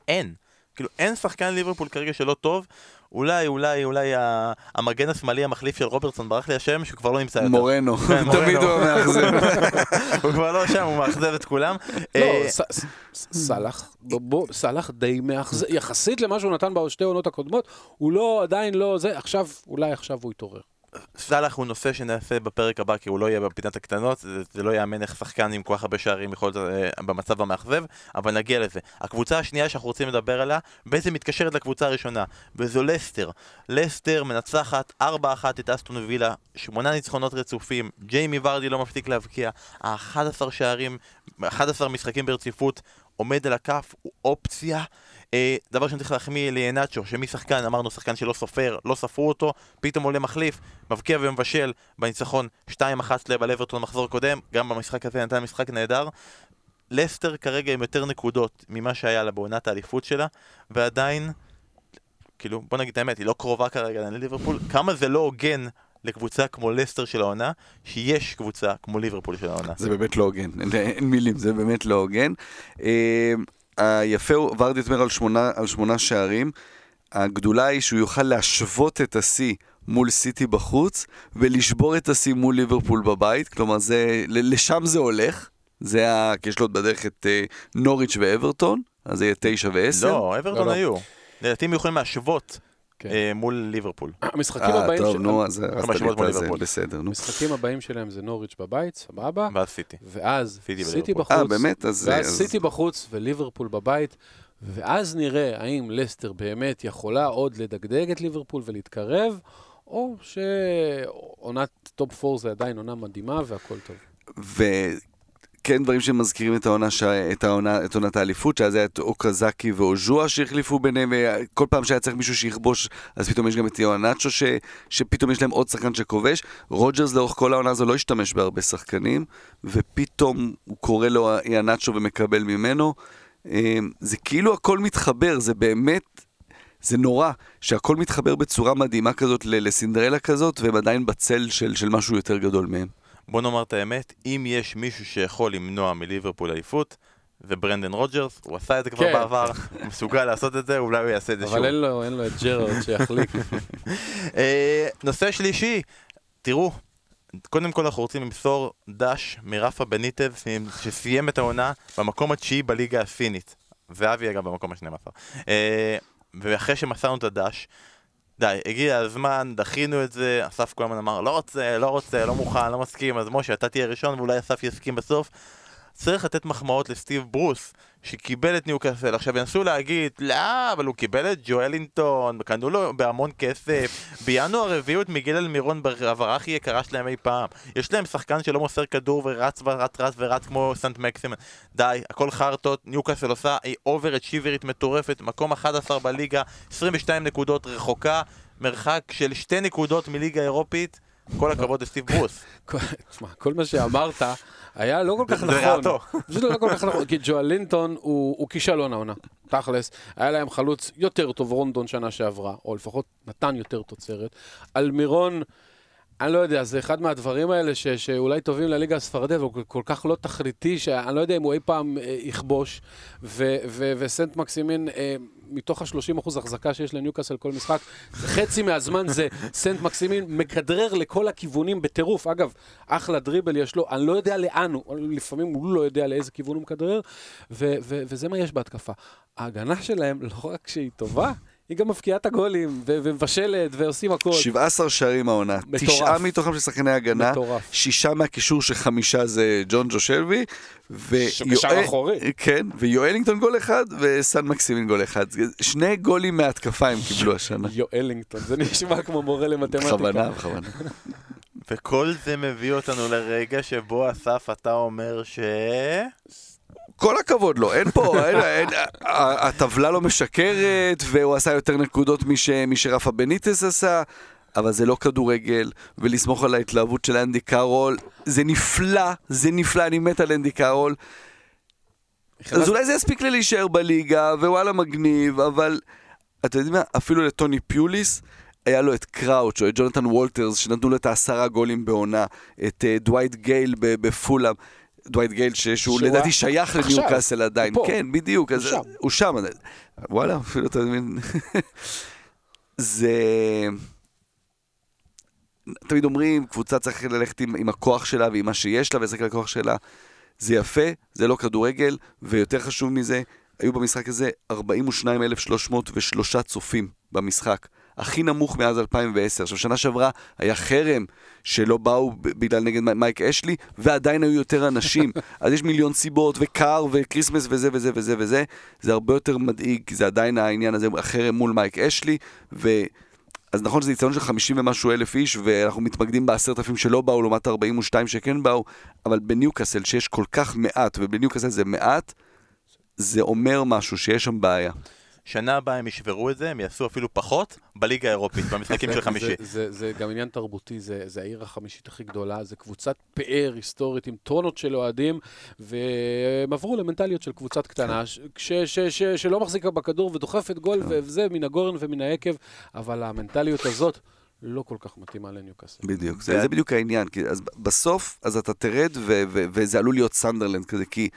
אין. כאילו, אין שחקן ליברפול כרגע שלא טוב. אולי, אולי, אולי המגן השמאלי המחליף של רוברטסון, ברח לי השם, שהוא כבר לא נמצא יותר. מורנו, כן, תמיד. הוא המאכזב. הוא כבר לא שם, הוא מאכזב את כולם. לא, אה, סאלח, בוא, סאלח די מאכזב, יחסית למה שהוא נתן בשתי עונות הקודמות, הוא לא, עדיין לא, זה, עכשיו, אולי עכשיו הוא יתעורר. סאלח הוא נושא שנעשה בפרק הבא כי הוא לא יהיה בפינת הקטנות, זה, זה לא יאמן איך שחקן עם כל כך הרבה שערים יכול להיות אה, במצב המאכזב, אבל נגיע לזה. הקבוצה השנייה שאנחנו רוצים לדבר עליה, בעצם מתקשרת לקבוצה הראשונה, וזו לסטר. לסטר מנצחת 4-1 את אסטון וילה, שמונה ניצחונות רצופים, ג'יימי ורדי לא מפסיק להבקיע, ה-11 שערים, 11 משחקים ברציפות, עומד על הכף, הוא אופציה. אה, דבר שאני צריך להחמיא ליאנצ'ו, שמשחקן, אמרנו שחקן שלא סופר, לא ספרו אותו, פתאום עולה מחליף, מבקיע ומבשל בניצחון 2-1 שלהם על אברטון מחזור קודם, גם במשחק הזה נתן משחק נהדר. לסטר כרגע עם יותר נקודות ממה שהיה לה בעונת האליפות שלה, ועדיין, כאילו, בוא נגיד את האמת, היא לא קרובה כרגע לליברפול, כמה זה לא הוגן לקבוצה כמו לסטר של העונה, שיש קבוצה כמו ליברפול של העונה. זה באמת לא הוגן, אין, מילים, זה באמת לא הוגן. היפה הוא, ורדי אומר על שמונה, על שמונה שערים, הגדולה היא שהוא יוכל להשוות את השיא מול סיטי בחוץ, ולשבור את השיא מול ליברפול בבית, כלומר זה, ל- לשם זה הולך. זה ה... כי יש לו עוד בדרך את אה, נוריץ' ואברטון, אז זה יהיה תשע ועשר. לא, אברטון לא, לא. היו. לדעתי הם יכולים להשוות כן. אה, מול ליברפול. המשחקים אה, הבאים טוב, של- נו, אז הרסת לי את ליברפול. בסדר, נו. המשחקים הבאים שלהם זה נוריץ' בבית, סבבה? ואז סיטי. ואז סיטי. בחוץ. אה, באמת? אז... ואז אז- סיטי בחוץ וליברפול בבית, ואז נראה האם לסטר באמת יכולה עוד לדגדג את ליברפול ולהתקרב, או שעונת טופ 4 זה עדיין עונה מדהימה והכל טוב. וכן דברים שמזכירים את העונה, ש... את העונה, את עונת האליפות, שאז היה את אוקזאקי ואוז'ואה שהחליפו ביניהם, וכל פעם שהיה צריך מישהו שיכבוש, אז פתאום יש גם את איהנאצ'ו, ש... שפתאום יש להם עוד שחקן שכובש. רוג'רס לאורך כל העונה הזו לא השתמש בהרבה שחקנים, ופתאום הוא קורא לו איהנאצ'ו ומקבל ממנו. אמ, זה כאילו הכל מתחבר, זה באמת... זה נורא שהכל מתחבר בצורה מדהימה כזאת לסינדרלה כזאת, והם עדיין בצל של, של משהו יותר גדול מהם. בוא נאמר את האמת, אם יש מישהו שיכול למנוע מליברפול אליפות, זה ברנדן רוג'רס, הוא עשה את זה כבר כן. בעבר, הוא מסוגל לעשות את זה, אולי הוא יעשה את זה שוב. אבל אין לו, אין לו את ג'רארד שיחליק. אה, נושא שלישי, תראו, קודם כל אנחנו רוצים למסור דש מרפה בניטס, שסיים את העונה במקום התשיעי בליגה הסינית. ואבי אגב במקום ה-12. אה, ואחרי שמסרנו את הדש, די, הגיע הזמן, דחינו את זה, אסף כל הזמן אמר, לא רוצה, לא רוצה, לא מוכן, לא מסכים, אז משה, אתה תהיה ראשון ואולי אסף יסכים בסוף. צריך לתת מחמאות לסטיב ברוס, שקיבל את ניוקאסל. עכשיו ינסו להגיד, לא, אבל הוא קיבל את ג'ואלינטון, קנו לו בהמון כסף. בינואר הביאו את מיגל אלמירון בהעברה הכי יקרה שלהם אי פעם. יש להם שחקן שלא מוסר כדור ורץ ורץ רץ ורץ כמו סנט מקסימן. די, הכל חרטות, ניוקאסל עושה overachiever ית מטורפת, מקום 11 בליגה, 22 נקודות רחוקה, מרחק של שתי נקודות מליגה אירופית. כל הכבוד לסטיב ברוס. תשמע, כל מה שאמרת היה לא כל כך זה נכון. רעתו. פשוט לא כל כך נכון, כי ג'ואלינטון הוא כישלון העונה, תכלס. היה להם חלוץ יותר טוב רונדון שנה שעברה, או לפחות נתן יותר תוצרת. אלמירון, אני לא יודע, זה אחד מהדברים האלה ש, שאולי טובים לליגה הספרדית, אבל הוא כל כך לא תכליתי, שאני לא יודע אם הוא אי פעם אה, יכבוש. ו, ו, וסנט מקסימין, אה, מתוך ה-30% החזקה שיש לניוקאסל כל משחק, חצי מהזמן זה סנט מקסימין מכדרר לכל הכיוונים בטירוף. אגב, אחלה דריבל יש לו, אני לא יודע לאן הוא, לפעמים הוא לא יודע לאיזה כיוון הוא מכדרר, וזה מה יש בהתקפה. ההגנה שלהם, לא רק שהיא טובה, היא גם מפקיעה את הגולים, ו- ומבשלת, ועושים הכל. 17 שערים העונה, מטורף. תשעה מתוכם של שחקני הגנה, מטורף. שישה מהקישור שחמישה זה ג'ון ג'ו שלוי, שקשר אחורי. כן, ויואלינגטון גול אחד וסן מקסימין גול אחד. שני גולים מהתקפה הם קיבלו השנה. יואלינגטון, זה נשמע כמו מורה למתמטיקה. בכוונה, בכוונה. וכל זה מביא אותנו לרגע שבו אסף אתה אומר ש... כל הכבוד לו, אין פה, אין, אין, הטבלה לא משקרת, והוא עשה יותר נקודות מש, מה שרפא בניטס עשה, אבל זה לא כדורגל, ולסמוך על ההתלהבות של אנדי קארול, זה נפלא, זה נפלא, אני מת על אנדי קארול. אז אולי זה יספיק לי להישאר בליגה, ווואלה מגניב, אבל אתה יודע מה, אפילו לטוני פיוליס, היה לו את קראוץ' או את ג'ונתן וולטרס, שנתנו לו את העשרה גולים בעונה, את uh, דווייט גייל בפולאם. דווייט גייל, שהוא לדעתי שייך עכשיו, לניוקאסל עדיין. כן, בדיוק, אז הוא שם. הוא שם, וואלה, אפילו אתה מבין, זה... תמיד אומרים, קבוצה צריך ללכת עם, עם הכוח שלה ועם מה שיש לה ולשחק על הכוח שלה. זה יפה, זה לא כדורגל, ויותר חשוב מזה, היו במשחק הזה 42,303 צופים במשחק. הכי נמוך מאז 2010. עכשיו, שנה שעברה היה חרם שלא באו בגלל נגד מי- מייק אשלי, ועדיין היו יותר אנשים. אז יש מיליון סיבות, וקר, וכריסמס, וזה וזה וזה וזה. זה הרבה יותר מדאיג, זה עדיין העניין הזה, החרם מול מייק אשלי, ו... אז נכון שזה אצטדיון של 50 ומשהו אלף איש, ואנחנו מתמקדים בעשרת אלפים שלא באו לעומת 42 שכן באו, אבל בניוקאסל שיש כל כך מעט, ובניוקאסל זה מעט, זה אומר משהו, שיש שם בעיה. שנה הבאה הם ישברו את זה, הם יעשו אפילו פחות בליגה האירופית, במשחקים של חמישי. זה, זה, זה גם עניין תרבותי, זה, זה העיר החמישית הכי גדולה, זה קבוצת פאר היסטורית עם טונות של אוהדים, והם עברו למנטליות של קבוצת קטנה, ש, ש, ש, ש, שלא מחזיקה בכדור ודוחפת גול, וזה מן הגורן ומן היקב, אבל המנטליות הזאת לא כל כך מתאימה לניוקאסל. בדיוק, זה, זה בדיוק העניין, כי אז בסוף, אז אתה תרד ו- ו- וזה עלול להיות סנדרלנד כזה, כי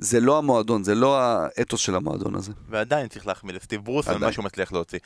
זה לא המועדון, זה לא האתוס של המועדון הזה. ועדיין צריך להחמיא לסטיב ברוס על. מה שהוא מצליח להוציא.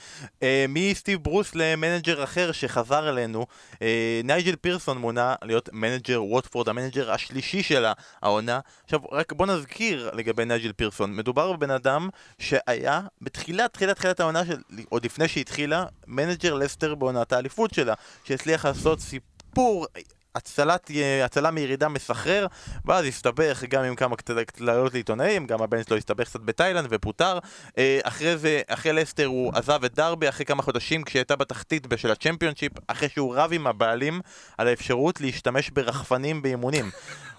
אה, מסטיב ברוס למנג'ר אחר שחזר אלינו, אה, נייג'ל פירסון מונה להיות מנג'ר ווטפורד, המנג'ר השלישי של העונה. עכשיו, רק בוא נזכיר לגבי נייג'ל פירסון, מדובר בבן אדם שהיה בתחילת, תחילת, תחילת העונה, של, עוד לפני שהתחילה, מנג'ר לסטר בעונת האליפות שלה, שהצליח לעשות סיפור הצלת, הצלה מירידה מסחרר, ואז הסתבך גם עם כמה קללות לעיתונאים, גם הבן שלו הסתבך קצת בתאילנד ופוטר. אה, אחרי זה, אחרי לסטר הוא עזב את דרבי אחרי כמה חודשים כשהייתה בתחתית של הצ'מפיונשיפ, אחרי שהוא רב עם הבעלים על האפשרות להשתמש ברחפנים באימונים.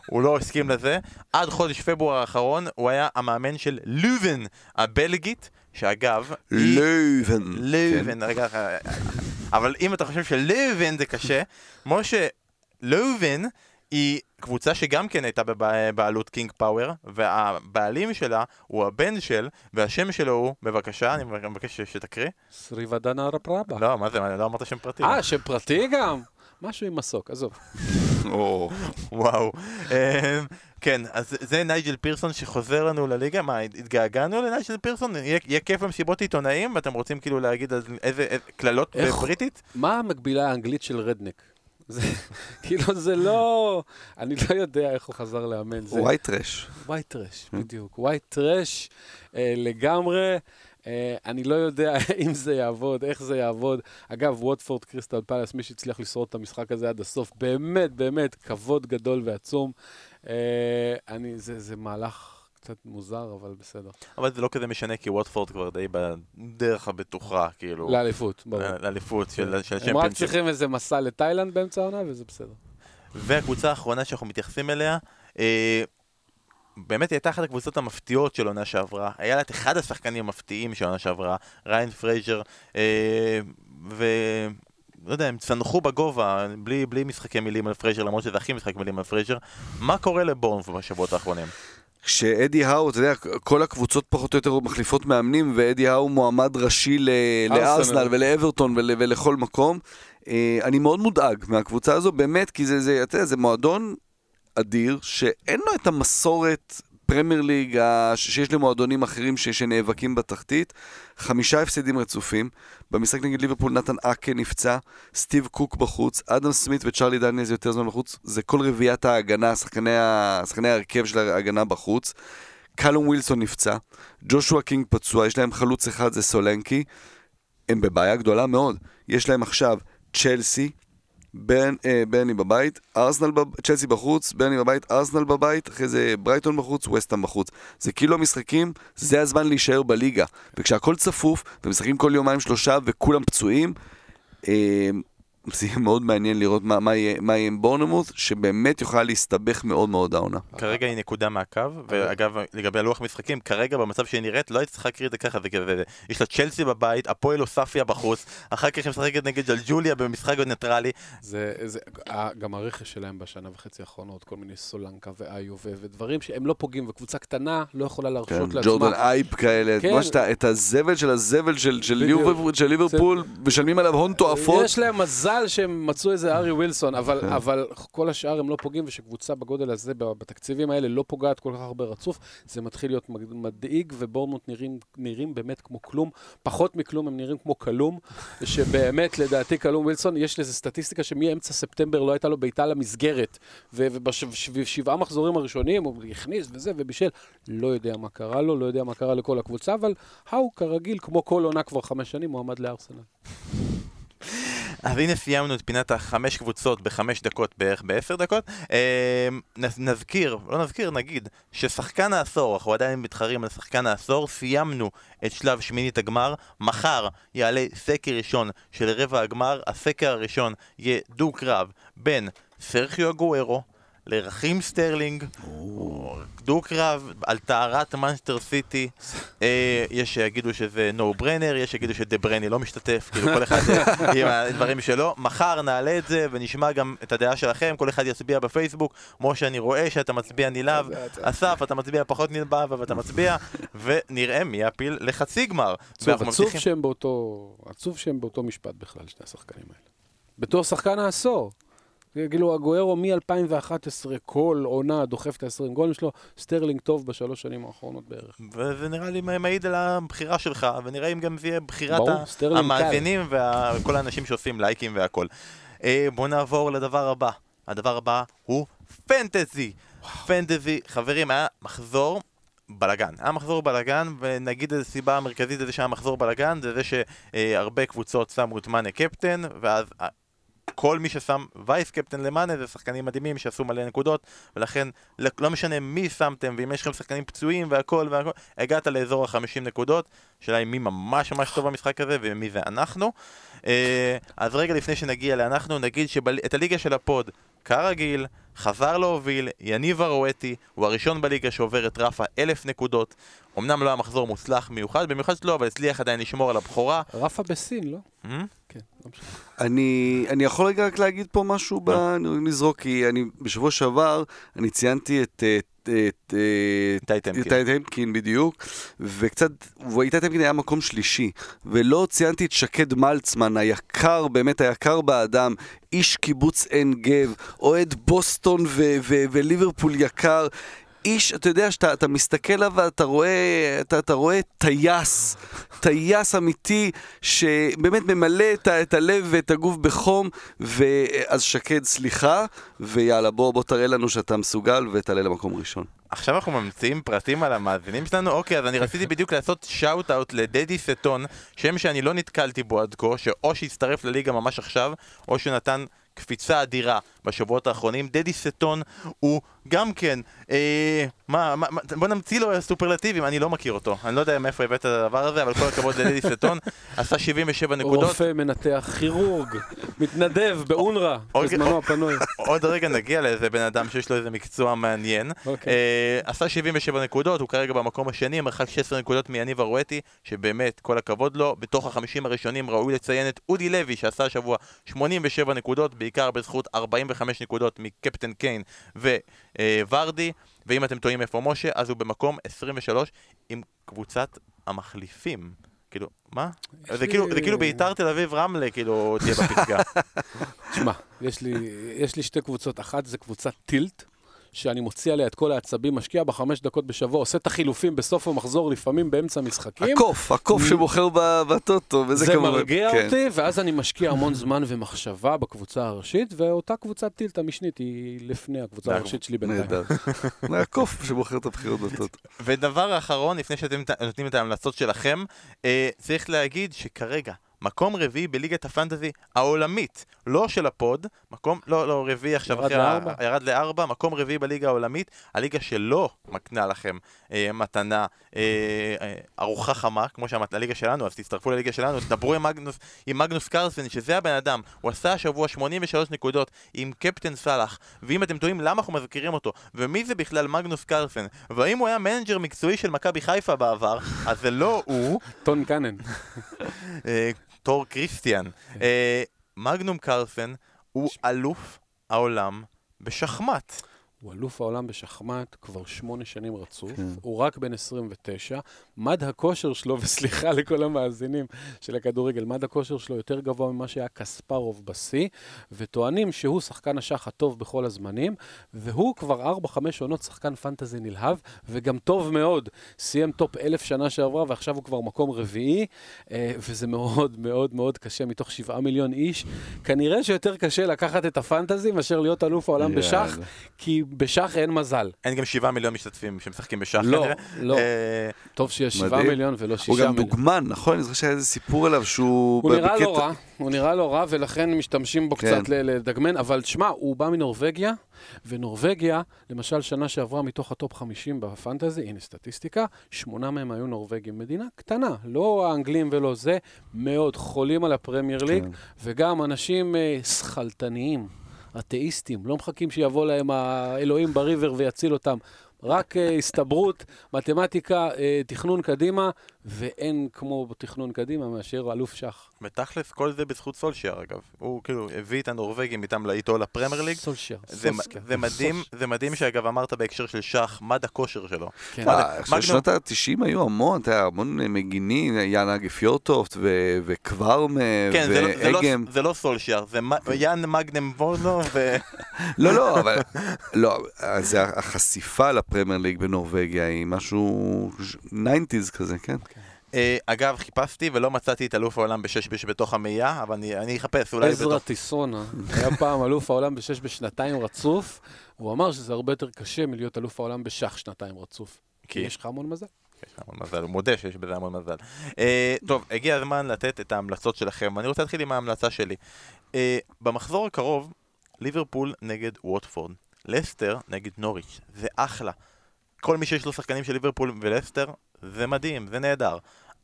הוא לא הסכים לזה. עד חודש פברואר האחרון הוא היה המאמן של לובן הבלגית, שאגב. לובן. לובן, רגע, אה, אבל אם אתה חושב שלובן זה קשה, משה, לובן היא קבוצה שגם כן הייתה בבעלות קינג פאוור, והבעלים שלה הוא הבן של, והשם שלו הוא, בבקשה, אני מבקש שתקריא. סריוודהנפרבה. לא, מה זה, לא אמרת שם פרטי. אה, שם פרטי גם? משהו עם מסוק, עזוב. או, וואו. אמ, כן, אז זה נייג'ל פירסון שחוזר לנו לליגה, מה, התגעגענו לנייג'ל פירסון? יהיה יהיה כיף במסיבות עיתונאים, ואתם רוצים כאילו להגיד איזה קללות בבריטית? מה המקבילה האנגלית של redneck? זה, כאילו זה לא, אני לא יודע איך הוא חזר לאמן. זה white trash. white trash, בדיוק. white trash אה, לגמרי. אה, אני לא יודע אם זה יעבוד, איך זה יעבוד. אגב, ווטפורד קריסטל פלאס, מי שהצליח לשרוד את המשחק הזה עד הסוף, באמת, באמת, כבוד גדול ועצום. אה, אני, זה, זה מהלך קצת מוזר, אבל בסדר. אבל זה לא כזה משנה, כי ווטפורד כבר די בדרך הבטוחה, כאילו, לאליפות, ברור. לאליפות של של הם רק הצ'מפיונשיפ. צריכים איזה מסע לתאילנד באמצע העונה, וזה בסדר. והקבוצה האחרונה שאנחנו מתייחסים אליה, אה, באמת היא הייתה אחת הקבוצות המפתיעות של עונה שעברה. היה לה את אחד השחקנים המפתיעים של עונה שעברה, ריאן פרייזר, אה, ו... לא יודע, הם צנחו בגובה, בלי, בלי משחקי מילים על פרייזר, למרות שזה הכי משחק מילים על פרייזר. מה קורה לבורנף בשבועות האחרונים? כשאדי האו, אתה יודע, כל הקבוצות פחות או יותר מחליפות מאמנים, ואדי האו מועמד ראשי. לארסנל ולאברטון ול- ולכל מקום. אה, אני מאוד מודאג מהקבוצה הזו, באמת, כי זה, זה, אתה יודע, זה מועדון אדיר, שאין לו את המסורת פרמייר ליג שיש למועדונים אחרים ש- שנאבקים בתחתית. חמישה הפסדים רצופים. במשחק נגד ליברפול נתן אקה נפצע, סטיב קוק בחוץ, אדם סמית וצ'רלי דניאלס יותר זמן בחוץ. זה כל רביעיית ההגנה, שחקני ההרכב של ההגנה בחוץ. קאלום ווילסון נפצע, ג'ושוע קינג פצוע, יש להם חלוץ אחד, זה סולנקי. הם בבעיה גדולה מאוד. יש להם עכשיו צ'לסי, ברן, אה, ברנלי בבית, ארסנל, בב... צ'לסי בחוץ, ברנלי בבית, ארסנל בבית, אחרי זה ברייטון בחוץ, ווסטהאם בחוץ. זה כאילו המשחקים, זה הזמן להישאר בליגה. וכשהכל צפוף, ומשחקים כל יומיים שלושה וכולם פצועים, אה, זה יהיה מאוד מעניין לראות מה, מה, יהיה, מה יהיה עם בורנמוט, שבאמת יכולה להסתבך מאוד מאוד העונה. כרגע היא נקודה מהקו, ואגב, לגבי הלוח משחקים, כרגע במצב שהיא נראית, לא היית צריכה להקריא את זה ככה, זה כזה, יש לה צ'לסי בבית, הפועל אוספיה בחוץ, אחר כך היא משחקת נגד ג'לג'וליה במשחק ניטרלי, זה, זה, ה- גם הרכש שלהם בשנה וחצי האחרונות, כל מיני סולנקה ואיו ו- ודברים שהם לא פוגעים, וקבוצה קטנה לא יכולה כן, להרשות לעצמה. ג'ורדן אייפ כאלה, כן. כן. ממש את הזבל של הזבל של, של. ליברפול, של ליברפול, משלמים עליו הון תועפות. יש להם מזל שהם מצאו איזה ארי ווילסון, אבל, כן. אבל כל השאר הם לא פוגעים, ושקבוצה בגודל הזה, בתקציבים האלה, לא פוגעת כל כך הרבה רצוף, זה מתחיל להיות מד- מדאיג, ובורנמוט נראים, נראים באמת כמו כלום. פחות מכלום, הם נראים כמו כלום, שבאמת, לדעתי, כלום ווילסון, יש לזה סטטיסטיקה שמאמצע ספטמבר לא הייתה לו בעיטה למסגרת, ובשבעה מחזורים הראשונים הוא הכניס וזה, ובישל. לא יודע מה קרה לו, לא יודע מה קרה לכל הקבוצה, אבל האו, כרגיל, כמו כל עונה כבר חמש שנים, מועמד לארסנל. אז הנה סיימנו את פינת החמש קבוצות בחמש דקות בערך בעשר דקות. נז- נזכיר, לא נזכיר, נגיד, ששחקן העשור, אנחנו עדיין מתחרים על שחקן העשור, סיימנו את שלב שמינית הגמר. מחר יעלה סקר ראשון של רבע הגמר. הסקר הראשון יהיה דו-קרב בין סרחיו אגוארו לרכים סטרלינג, דו-קרב על טהרת מנסטר סיטי, אה, יש שיגידו שזה no brainer, יש שיגידו שדה בריינה לא משתתף, כאילו כל אחד אה, עם הדברים שלו. מחר נעלה את זה ונשמע גם את הדעה שלכם, כל אחד יצביע בפייסבוק. משה, אני רואה שאתה מצביע נלהב, אסף, אתה מצביע פחות נלהב, אבל אתה מצביע, ונראה מי יעפיל לחצי גמר. עצוב שהם באותו משפט בכלל, שני השחקנים האלה. בתור שחקן העשור. כאילו, אגוארו מ-2011, כל עונה דוחף את ה-20 גולים שלו, סטרלינג טוב בשלוש שנים האחרונות בערך. וזה נראה לי מעיד על הבחירה שלך, ונראה אם גם זה יהיה בחירת ברור, המאזינים וכל האנשים שעושים לייקים והכל. אה, בואו נעבור לדבר הבא. הדבר הבא הוא פנטזי. פנטזי, חברים, היה מחזור בלאגן. היה מחזור בלאגן, ונגיד איזו סיבה המרכזית לזה שהיה מחזור בלאגן, זה זה שהרבה קבוצות שמו את מאנה קפטן, ואז אה, כל מי ששם vice captain למאנה זה שחקנים מדהימים שעשו מלא נקודות ולכן לא משנה מי שמתם ואם יש לכם שחקנים פצועים והכל והכל הגעת לאזור ה-50 נקודות. השאלה היא מי ממש ממש טוב במשחק הזה ומי זה אנחנו. אה, אז רגע לפני שנגיע לאנחנו נגיד שאת הליגה של ה pod כרגיל חזר להוביל יניב הרואטי הוא הראשון בליגה שעובר את רף האלף נקודות אמנם לא היה מחזור מוצלח מיוחד במיוחד שלו אבל הצליח עדיין לשמור על הבכורה רפה בסין, לא? Hmm? כן, לא משנה. אני, אני יכול רגע רק להגיד פה משהו, ב... אני נזרוק, כי אני, בשבוע שעבר אני ציינתי את... את את איתי טמקין. איתי טמקין בדיוק, וקצת, ואיתי טמקין היה מקום שלישי, ולא ציינתי את שקד מלצמן, היקר, באמת היקר באדם, איש קיבוץ עין גב, אוהד בוסטון וליברפול יקר. איש, אתה יודע, שאתה אתה מסתכל עליו ואתה רואה, אתה, אתה רואה טייס, טייס אמיתי, שבאמת ממלא את, את הלב ואת הגוף בחום, ואז שקד, סליחה, ויאללה, בוא, בוא תראה לנו שאתה מסוגל ותעלה למקום ראשון. עכשיו אנחנו ממציאים פרטים על המאזינים שלנו? אוקיי, אז אני רציתי בדיוק לעשות shout out לדדי סטון, שם שאני לא נתקלתי בו עד כה, שאו שהצטרף לליגה ממש עכשיו, או שנתן קפיצה אדירה בשבועות האחרונים. דדי סטון הוא גם כן, אה, מה, מה, בוא נמציא לו סופרלטיבים, אני לא מכיר אותו. אני לא יודע מאיפה הבאת את הדבר הזה, אבל כל הכבוד לדדי סטון. עשה 77 נקודות. רופא, מנתח, כירורג, מתנדב באונר"א, אוקיי. בזמנו הפנוי. עוד רגע נגיע לאיזה בן אדם שיש לו איזה מקצוע מעניין. אוקיי. אה, עשה 77 נקודות, הוא כרגע במקום השני, מרחק 16 נקודות מיניב הרואטי, שבאמת, כל הכבוד לו. בתוך החמישים הראשונים ראוי לציין את אודי לוי, שעשה השבוע 87 נקודות, בעיקר בזכות 45 נקודות מקפטן קיין וורדי. ואם אתם טועים איפה משה, אז הוא במקום 23 עם קבוצת המחליפים. כאילו, מה? יש זה לי- כאילו, זה כאילו ביתר תל אביב רמלה, כאילו, תהיה בפסגה. תשמע, יש יש לי שתי קבוצות. אחת זה קבוצת טילט, שאני מוציא עליה את כל העצבים, משקיע בה חמש דקות בשבוע, עושה את החילופים בסוף המחזור, לפעמים באמצע משחקים. הקוף, הקוף שבוחר ב- בטוטו, וזה זה כמובן... מרגיע כן. אותי, ואז אני משקיע המון זמן ומחשבה בקבוצה הראשית, ואותה קבוצת טילט המשנית היא לפני הקבוצה זה הראשית שלי בינתיים. נהדר. זה הקוף שבוחר את הבחירות בטוטו. ודבר אחרון, לפני שאתם נותנים את ההמלצות שלכם, אה, צריך להגיד שכרגע, מקום רביעי בליגת הפנטזי העולמית, לא של הפוד, מקום, לא, לא, רביעי עכשיו, ירד אחרי לארבע. ירד לארבע, מקום רביעי בליגה העולמית, הליגה שלא מקנה לכם אה, מתנה, אה, אה, ארוחה חמה, כמו שאמרת, לליגה שלנו, אז תצטרפו לליגה שלנו, תדברו עם מגנוס, עם מגנוס קרסן, שזה הבן אדם, הוא עשה השבוע 83 נקודות עם קפטן סאלח, ואם אתם תוהים למה אנחנו מזכירים אותו, ומי זה בכלל מגנוס קרסן, והאם הוא היה מנג'ר מקצועי של מכבי חיפה בעבר, אז זה לא הוא, טון קאנן. אה, תור קריסטיאן. מגנום קרסן הוא אלוף העולם בשחמט. הוא אלוף העולם בשחמט כבר שמונה שנים רצוף, כן. הוא רק בן 29. מד הכושר שלו, וסליחה לכל המאזינים של הכדורגל, מד הכושר שלו יותר גבוה ממה שהיה קספרוב בשיא, וטוענים שהוא שחקן השח הטוב בכל הזמנים, והוא כבר 4-5 עונות שחקן פנטזי נלהב, וגם טוב מאוד. סיים טופ אלף שנה שעברה, ועכשיו הוא כבר מקום רביעי, אה, וזה מאוד מאוד מאוד קשה מתוך 7 מיליון איש. כנראה שיותר קשה לקחת את הפנטזי מאשר להיות אלוף העולם בשח, יאללה. כי בשח אין מזל. אין גם שבעה מיליון משתתפים שמשחקים בשח לא. לא. אה, טוב שיש 7 מדהים. מיליון ולא 6 הוא מיליון. גם דוגמן, נכון? אני זוכר שהיה איזה סיפור עליו שהוא... הוא נראה לא רע, הוא נראה לא רע, ולכן משתמשים בו כן. קצת לדגמן, אבל תשמע, הוא בא מנורבגיה, ונורבגיה, למשל, שנה שעברה מתוך הטופ 50 בפנטזי, הנה סטטיסטיקה, שמונה מהם היו נורבגים. מדינה קטנה, לא האנגלים ולא זה, מאוד חולים על הפרמייר ליג, כן. וגם אנשים אה, שכלתניים, אתאיסטים, לא מחכים שיבוא להם האלוהים בריבר ויציל אותם. רק אה, הסתברות, מתמטיקה, אה, תכנון קדימה, ואין כמו בתכנון קדימה מאשר אלוף שח. בתכלס, כל זה בזכות סולשייר, אגב. הוא כאילו הביא את הנורבגים איתם איתו לפרמייר ליג. סולשייר, סולסקר. זה מדהים, זה מדהים שאגב אמרת בהקשר של שח, מד הכושר שלו. כן. מה אה, שנות ה-90 היו המון, אתה יודע, המון מגינים, יאנה גפיורטופט ו- וקוורמה כן, זה לא, לא, ואגם. זה לא סולשייר, זה יאן מגנם וורנו, ו... לא, לא, אבל... לא, אז זה החשיפה לפרמייר ליג בנורבגיה היא משהו 90's כזה, כן? אה, אגב, חיפשתי ולא מצאתי את אלוף העולם בשש בש בתוך המאייה, אבל אני, אני אחפש, אולי עזרא בתוך... טיסונה היה פעם אלוף העולם בשש בשנתיים רצוף, הוא אמר שזה הרבה יותר קשה מלהיות אלוף העולם בשח שנתיים רצוף. כי כי- יש לך המון מזל. יש המון מזל, הוא מודה שיש בזה המון מזל. אה, טוב, הגיע הזמן לתת את ההמלצות שלכם. אני רוצה להתחיל עם ההמלצה שלי. אה, במחזור הקרוב, ליברפול נגד ווטפורד. לסטר נגד נוריץ'. זה אחלה. כל מי שיש לו שחקנים של ליברפול ולסטר, זה מדהים, זה נהדר.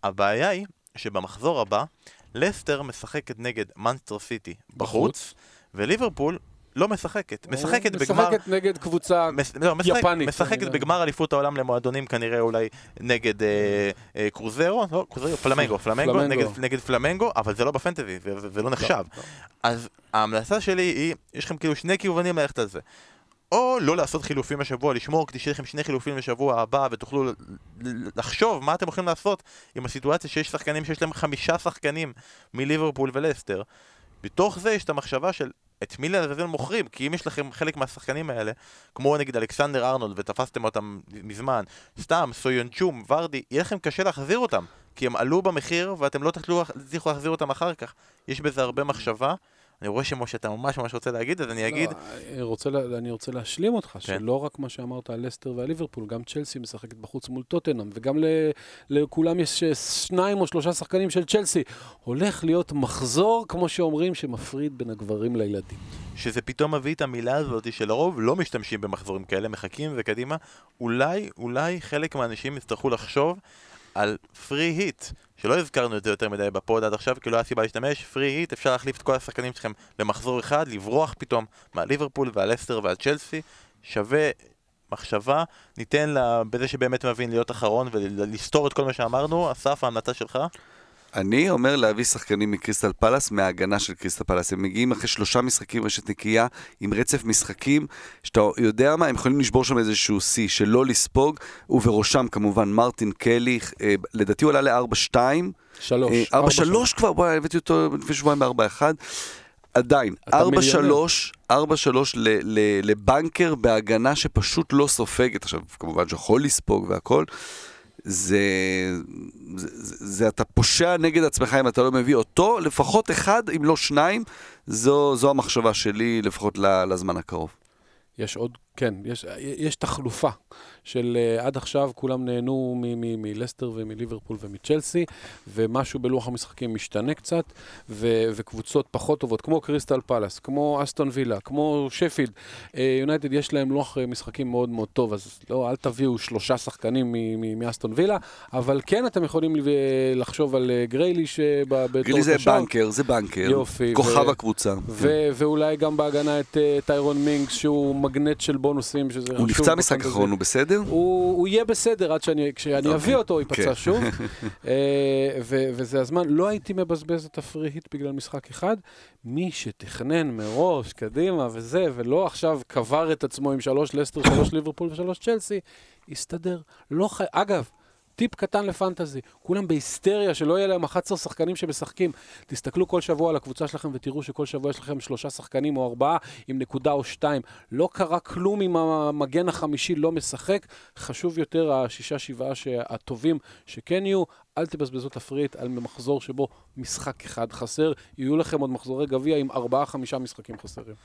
הבעיה היא שבמחזור הבא, לסטר משחקת נגד מנסטר סיטי בחוץ, וליברפול לא משחקת. משחקת בגמר... משחקת נגד קבוצה מש... לא, משחק, יפנית, משחקת לא- בגמר אליפות העולם למועדונים כנראה אולי נגד אה, אה, קרוזרו, לא, קרוזרו, פלמנגו, פלמנגו, פלמנגו. נגד, נגד פלמנגו, אבל זה לא בפנטזי, זה, זה, זה לא נחשב. אז ההמלצה שלי היא, יש לכם כאילו שני כיוונים ללכת על זה. או לא לעשות חילופים השבוע, לשמור כדי שיהיה לכם שני חילופים לשבוע הבא ותוכלו לחשוב מה אתם הולכים לעשות עם הסיטואציה שיש שחקנים שיש להם חמישה שחקנים מליברפול ולסטר. בתוך זה יש את המחשבה של את מי לעזאזל מוכרים, כי אם יש לכם חלק מהשחקנים האלה, כמו נגיד אלכסנדר ארנולד ותפסתם אותם מזמן, סתם, סויונצ'ום, ורדי, יהיה לכם קשה להחזיר אותם, כי הם עלו במחיר ואתם לא תצליחו להחזיר אותם אחר כך. יש בזה הרבה מחשבה. אני רואה שמשה אתה ממש ממש רוצה להגיד, אז אני אגיד, לא, אני רוצה אני רוצה להשלים אותך, כן. שלא רק מה שאמרת על לסטר ועל ליברפול, גם צ'לסי משחקת בחוץ מול טוטנאם, וגם ל- לכולם יש אה, שניים או שלושה שחקנים של צ'לסי. הולך להיות מחזור, כמו שאומרים, שמפריד בין הגברים לילדים. שזה פתאום מביא את המילה הזאת שלרוב לא משתמשים במחזורים כאלה, מחכים וקדימה, אולי, אולי חלק מהאנשים יצטרכו לחשוב על פרי היט, שלא הזכרנו את זה יותר מדי בפוד עד עכשיו, כי לא היה סיבה להשתמש, פרי היט, אפשר להחליף את כל השחקנים שלכם למחזור אחד, לברוח פתאום מהליברפול והלסטר והצ'לסי, שווה מחשבה, ניתן לה, בזה שבאמת מבין להיות אחרון ולסתור את כל מה שאמרנו, אסף, ההמלצה שלך? אני אומר להביא שחקנים מקריסטל פלאס, מההגנה של קריסטל פלאס. הם מגיעים אחרי שלושה משחקים רשת נקייה, עם רצף משחקים, שאתה יודע מה, הם יכולים לשבור שם איזשהו שיא, שלא לספוג, ובראשם כמובן מרטין קלי, אה, לדעתי הוא עלה ל-4-2. שלוש. אה, ארבע 4-3 כבר, בואי, הבאתי אותו לפני שבועיים ב-4-1. עדיין, אתה 4-3, מיליונר. 4-3 ל- ל- לבנקר בהגנה שפשוט לא סופגת. עכשיו, כמובן שיכול לספוג והכל. זה, זה, זה, זה אתה פושע נגד עצמך אם אתה לא מביא אותו, לפחות אחד, אם לא שניים, זו, זו המחשבה שלי, לפחות לזמן הקרוב. יש עוד, כן, יש, יש תחלופה של uh, עד עכשיו כולם נהנו מ- מ- מלסטר ומליברפול ומצ'לסי, ומשהו בלוח המשחקים משתנה קצת, ו- וקבוצות פחות טובות, כמו קריסטל פלאס, כמו אסטון וילה, כמו שפילד, אה, יונייטד יש להם לוח אה, משחקים מאוד מאוד טוב, אז לא, אל תביאו שלושה שחקנים מ- מ- מאסטון וילה, אבל כן אתם יכולים לחשוב על אה, גרייליש אה, ב- בתור גילי זה קשר. בנקר, זה בנקר. יופי, כוכב ו- הקבוצה. ו- ואולי גם בהגנה את אה, טיירון מינקס, שהוא מגנט של בונוסים, שזה הוא חשוב נפצע משחק. אחרון, הוא בסדר? הוא, הוא יהיה בסדר עד שאני, כשאני אוקיי, אביא אותו, הוא ייפצע כן. שוב. אה, ו- וזה הזמן, לא הייתי מבזבז את הפרי היט בגלל משחק אחד. מי שתכנן מראש, קדימה וזה, ולא עכשיו קבר את עצמו עם שלוש לסטר, שלוש ליברפול ושלוש צ'לסי, יסתדר. לא חי... אגב, טיפ קטן לפנטזי, כולם בהיסטריה שלא יהיה להם 11 שחקנים שמשחקים. תסתכלו כל שבוע על הקבוצה שלכם ותראו שכל שבוע יש לכם שלושה שחקנים או ארבעה עם נקודה או שתיים. לא קרה כלום אם המגן החמישי לא משחק. חשוב יותר השישה שבעה הטובים שכן יהיו. אל תבזבזו תפריט על מחזור שבו משחק אחד חסר. יהיו לכם עוד מחזורי גביע עם ארבעה חמישה משחקים חסרים.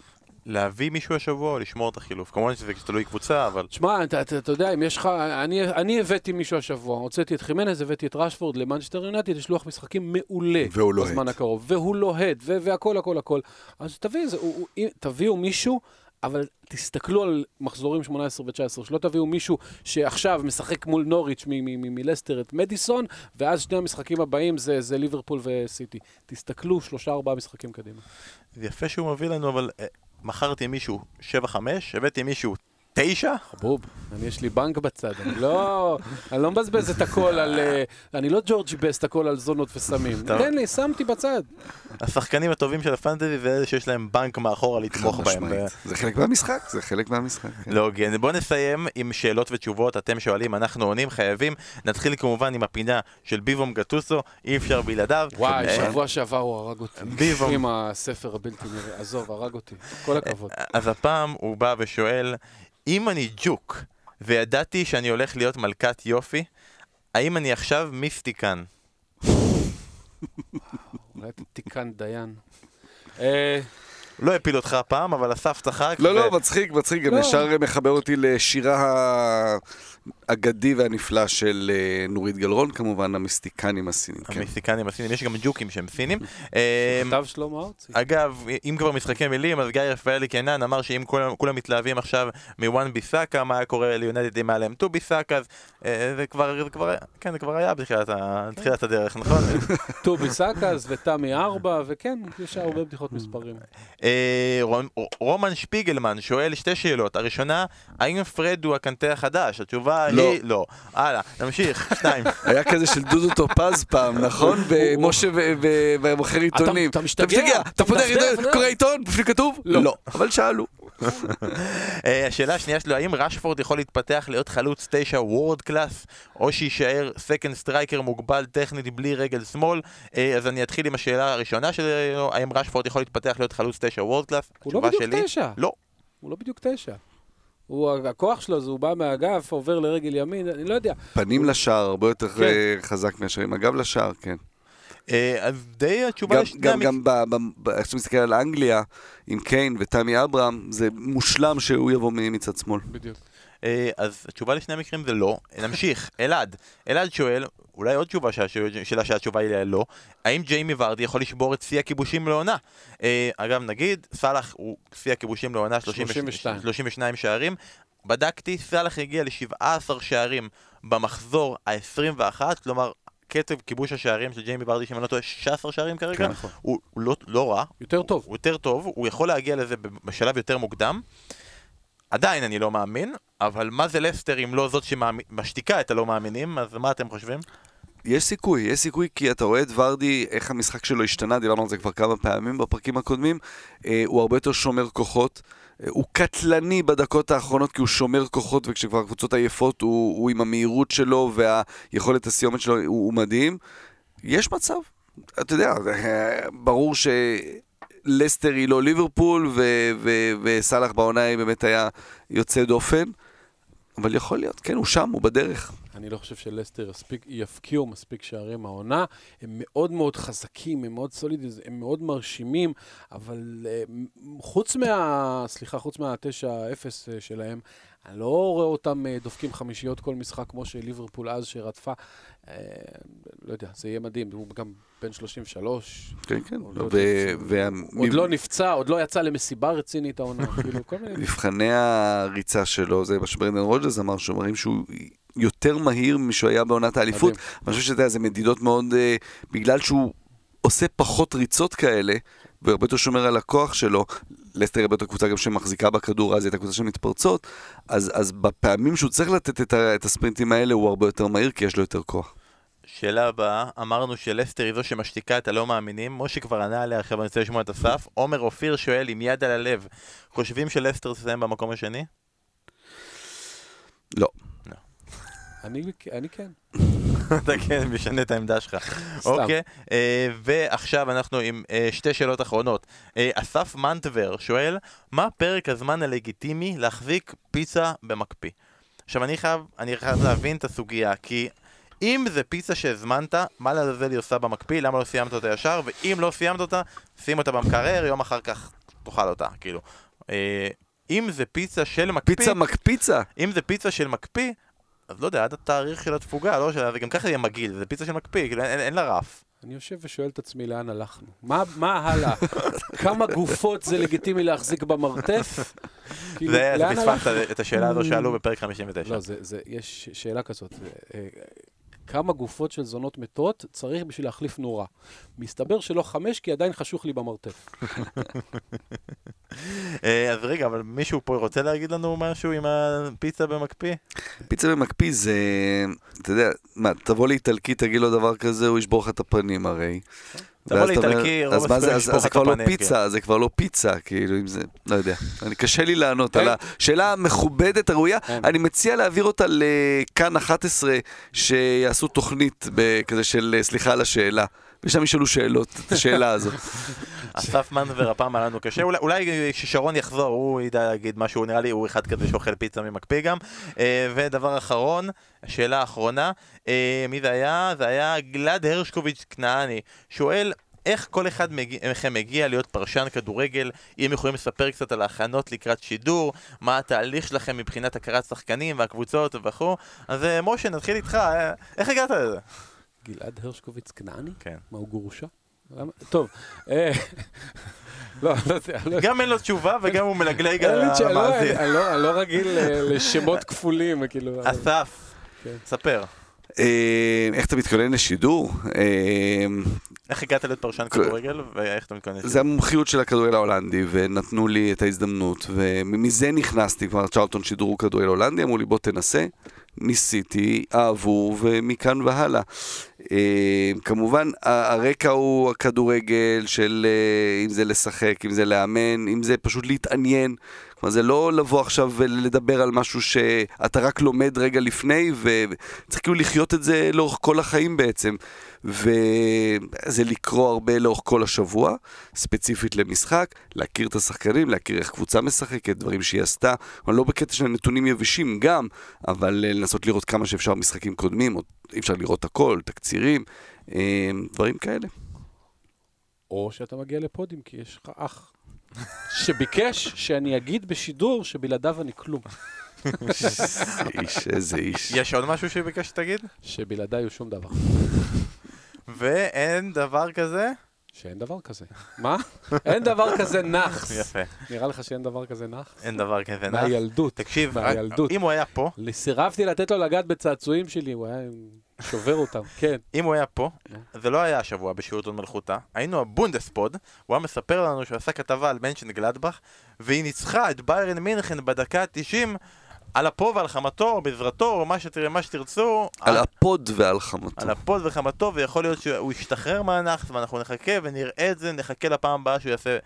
להביא מישהו השבוע או לשמור את החילוף? כמובן שזה תלוי קבוצה, אבל... תשמע, אתה, אתה, אתה יודע, אם יש לך... אני, אני הבאתי מישהו השבוע, הוצאתי את חימנז, הבאתי את רשפורד למנצ'סטר יונייטד, יש לוח משחקים מעולה. והוא לוהט. בזמן הקרוב. והוא לוהט, ו- והכל, הכל, הכל. אז תביא, זה, הוא, הוא, תביאו מישהו, אבל תסתכלו על מחזורים 18 ו-19, שלא תביאו מישהו שעכשיו משחק מול נוריץ' מלסטר את מדיסון, ואז שני המשחקים הבאים זה, זה ליברפול וסיטי. תסתכלו שלושה, ארבעה משחקים קדימה. זה יפה שהוא מביא לנו, אבל אה, מכרתי מישהו 7-5, הבאתי מישהו תשע? בוב, אני יש לי בנק בצד, אני לא, אני לא מבזבז את הכל על... אה, אני לא ג'ורג' בסט הכל על זונות וסמים. תן לי, שמתי בצד. השחקנים הטובים של הפנטזי זה אלה שיש להם בנק מאחורה לתמוך בהם. זה חלק מהמשחק, זה חלק מהמשחק. כן. לא הוגן. בואו נסיים עם שאלות ותשובות, אתם שואלים, אנחנו עונים, חייבים. נתחיל כמובן עם הפינה של ביבום גטוסו, אי אפשר בלעדיו. וואי, אה, שבוע שעבר הוא הרג אותי. ביבום. עם הספר הבלתי נראה. עזוב, הרג אותי. כל הכבוד. אז הפעם הוא בא ושואל, אם אני ג'וק וידעתי שאני הולך להיות מלכת יופי, האם אני עכשיו מיסטיקן? אולי תיקן דיין. אה, לא הפיל אותך הפעם, אבל אסף צחק. לא, ו- לא, מצחיק, מצחיק, גם לא. ישר מחבר אותי לשירה האגדי והנפלא של אה, נורית גלרון, כמובן, המיסטיקנים הסינים. כן. המיסטיקנים הסינים, יש גם ג'וקים שהם סינים. אה, כתב שלמה ארצי. אגב, אם כבר משחקי מילים, אז גיא רפאלי קנן אמר שאם כולם, כולם מתלהבים עכשיו מוואן ביסאקה, מה היה קורה ליונדד אם היה להם טו ביסאקה, אז אה, זה כבר, זה כבר, כן, זה כבר היה בתחילת, הדרך, נכון? טובי סאקס ותמי ארבע, וכן, יש הרבה בדיחות מספרים. אה, רומ- רומן שפיגלמן שואל שתי שאלות. הראשונה, האם פרד הוא הקנטה החדש? התשובה לא. היא לא. הלאה, נמשיך, שתיים. היה כזה של דודו טופז פעם, נכון? ו- ומוכר עיתונים. אתה משתגע, אתה אתה פותח עיתון, לא? קורא עיתון, בפנים כתוב? לא. אבל שאלו. אה, השאלה השנייה שלו, האם רשפורד יכול להתפתח להיות חלוץ תשע world class, או שיישאר second striker מוגבל טכנית בלי רגל שמאל? אה, אז אני אתחיל עם השאלה הראשונה שלו, האם רשפורד יכול להתפתח להיות חלוץ תשע world class? הוא לא התשובה בדיוק שלי, תשע. לא. הוא לא בדיוק תשע. הוא, הכוח שלו זה הוא בא מהאגף, עובר לרגל ימין, אני לא יודע. פנים לשער, הרבה יותר כן. אה, חזק מאשר עם הגב לשער, כן. אה, אז די התשובה גם- לשני גם, המק- גם איך שאתה מסתכל על אנגליה, עם קיין ותמי אברהם, זה מושלם שהוא יבוא מצד שמאל. בדיוק. אה, אז התשובה לשני המקרים זה לא. נמשיך, אלעד. אלעד שואל, אולי עוד תשובה שאלה שהתשובה היא לא, האם ג'יימי ורדי יכול לשבור את שיא הכיבושים לעונה? אה, אגב, נגיד, סאלח הוא שיא הכיבושים לעונה 32. 32 שערים. בדקתי, סאלח הגיע ל-17 שערים במחזור ה-21, כלומר... קצב כיבוש השערים של ג'יימי ורדי, שאם אני לא טועה, 16 שערים כרגע, כן, נכון. הוא, הוא לא, לא רע, יותר טוב. הוא יותר טוב, הוא יכול להגיע לזה בשלב יותר מוקדם. עדיין אני לא מאמין, אבל מה זה לסטר אם לא זאת שמשתיקה את הלא מאמינים, אז מה אתם חושבים? יש סיכוי, יש סיכוי כי אתה רואה את ורדי, איך המשחק שלו השתנה, דיברנו על זה כבר כמה פעמים בפרקים הקודמים, אה, הוא הרבה יותר שומר כוחות, אה, הוא קטלני בדקות האחרונות כי הוא שומר כוחות וכשכבר הקבוצות עייפות הוא, הוא עם המהירות שלו והיכולת הסיומת שלו הוא, הוא מדהים. יש מצב, אתה יודע, אה, ברור שלסטר היא לא ליברפול ו- ו- וסאלח בעונה באמת היה יוצא דופן, אבל יכול להיות, כן, הוא שם, הוא בדרך. אני לא חושב שלסטר יספיק, יפקיעו מספיק שערים העונה. הם מאוד מאוד חזקים, הם מאוד סולידים, הם מאוד מרשימים, אבל אה, חוץ מה... סליחה, חוץ מה-9-0 שלהם, אני לא רואה אותם אה, דופקים חמישיות כל משחק כמו שליברפול אז שרדפה. אה, לא יודע, זה יהיה מדהים, הוא גם בן 33. כן, כן. עוד לא עוד לא נפצע, עוד לא יצא למסיבה רצינית העונה, כאילו, כל מיני... מבחני הריצה שלו, זה מה שברנדן רוג'רס אמר, שאומרים שהוא יותר מהיר משהוא היה בעונת האליפות. אני חושב שאתה יודע, זה מדידות מאוד, אה, בגלל שהוא עושה פחות ריצות כאלה, והרבה יותר שומר על הכוח שלו, לסטר הרבה יותר קבוצה גם שמחזיקה בכדור, אז היא הייתה קבוצה של מתפרצות, אז, אז בפעמים שהוא צריך לתת את, ה- את הספרינטים האלה, הוא הרבה יותר מהיר, כי יש לו יותר כוח. שאלה הבאה, אמרנו שלסטר היא זו שמשתיקה את הלא מאמינים, משה כבר ענה עליה, עכשיו אני רוצה לשמוע את אסף. עומר אופיר שואל עם יד על הלב, חושבים שלסטר תסיים במקום השני? לא. אני אני כן. אתה כן משנה את העמדה שלך. אוקיי, אה, ועכשיו אנחנו עם אה, שתי שאלות אחרונות. אה, אסף מנטבר שואל, מה פרק הזמן הלגיטימי להחזיק פיצה במקפיא? עכשיו אני חייב, אני חייב להבין את הסוגיה, כי אם זה פיצה שהזמנת, מה לעזאזל היא עושה במקפיא, למה לא סיימת אותה ישר, ואם לא סיימת אותה, שים אותה במקרר, יום אחר כך תאכל אותה, כאילו. אם זה פיצה של מקפיא, פיצה מקפיצה! אם זה פיצה של מקפיא, אז לא יודע, עד התאריך של התפוגה, לא של... זה גם ככה יהיה מגעיל, זה פיצה של מקפיא, כאילו אין, אין, אין לה רף. אני יושב ושואל את עצמי לאן הלכנו. מה, מה הלאה? כמה גופות זה לגיטימי להחזיק במרתף? כאילו, זה, פספסת? את השאלה הזו שעלו בפרק 59. לא, זה, זה, יש שאלה כזאת. כמה גופות של זונות מתות צריך בשביל להחליף נורה. מסתבר שלא חמש, כי עדיין חשוך לי במרתף. אה, אז רגע, אבל מישהו פה רוצה להגיד לנו משהו עם הפיצה במקפיא? פיצה במקפיא זה, אתה יודע, מה, תבוא לאיטלקי, תגיד לו דבר כזה, הוא ישבור לך את הפנים הרי. תבוא ואז אתה אומר, אז מה זה, אז זה כבר לא הפנים, פיצה, זה כבר לא פיצה, כאילו, אם זה, לא יודע. אני, קשה לי לענות על כן. השאלה המכובדת, הראויה. כן. אני מציע להעביר אותה לכאן 11, שיעשו תוכנית כזה של, אה, סליחה על השאלה. ושם ישאלו שאלות, את השאלה הזאת. אסף מנזר הפעם היה לנו קשה, אולי- כששרון יחזור הוא ידע להגיד משהו, נראה לי הוא אחד כזה שאוכל פיצה ממקפיא גם. אה, ודבר אחרון, השאלה האחרונה, אה, מי זה היה? זה היה גלעד הרשקוביץ' כנעני, שואל איך כל אחד מכם מגיע להיות פרשן כדורגל, אם יכולים לספר קצת על ההכנות לקראת שידור, מה התהליך שלכם מבחינת הכרת שחקנים והקבוצות וכו', אז אה, משה נתחיל איתך, איך הגעת לזה? גלעד הרשקוביץ כנעני? כן. מה, הוא? למה? טוב, אה, לא, לא יודע, לא גם אין לו תשובה וגם הוא מלגלג על לא, המאזין. אני לא- לא רגיל אה, לשמות כפולים, כאילו. אסף, כן. ספר. אה, איך אתה מתכונן לשידור? אה, איך הגעת להיות פרשן כדורגל, ואיך אתה מתכונן? זה המומחיות של הכדורגל ההולנדי, ונתנו לי את ההזדמנות, ומזה נכנסתי, כבר צ'רלטון שידרו כדורגל הולנדי, אמרו לי בוא תנסה, ניסיתי, אהבו, ומכאן והלאה. אה, כמובן, הרקע הוא הכדורגל של אם זה לשחק, אם זה לאמן, אם זה פשוט להתעניין. כלומר, זה לא לבוא עכשיו ולדבר על משהו שאתה רק לומד רגע לפני, וצריך כאילו לחיות את זה לאורך כל החיים בעצם. וזה לקרוא הרבה לאורך כל השבוע, ספציפית למשחק, להכיר את השחקנים, להכיר איך קבוצה משחקת, דברים שהיא עשתה, אבל לא בקטע של נתונים יבשים גם, אבל אה, לנסות לראות כמה שאפשר משחקים קודמים, או אי אפשר לראות הכל, תקצירים, אה, דברים כאלה. או שאתה מגיע לפודים כי יש לך אח. שביקש שאני אגיד בשידור שבלעדיו אני כלום. איזה איש, איזה איש. יש עוד משהו שביקש שתגיד? שבלעדיי הוא שום דבר. ואין דבר כזה? שאין דבר כזה. מה? אין דבר כזה נאחס. יפה. נראה לך שאין דבר כזה נאחס? אין דבר כזה. נח. מהילדות. תקשיב, מהילדות. אם הוא היה פה, סירבתי לתת לו לגעת בצעצועים שלי, הוא היה שובר אותם. כן. אם הוא היה פה, נו. זה לא היה השבוע בשירות הוד מלכותה, היינו הבונדספוד, הוא היה מספר לנו שהוא עשה כתבה על מנשנגלדבך, והיא ניצחה את ביירן מינכן בדקה ה-90 על אפו ועל חמתו, או בעזרתו, או מה, שתראה, מה שתרצו. על הפוד ועל חמתו. על הפוד וחמתו, ויכול להיות שהוא ישתחרר מהנאחס, ואנחנו נחכה ונראה את זה, נחכה לפעם הבאה שהוא יעשה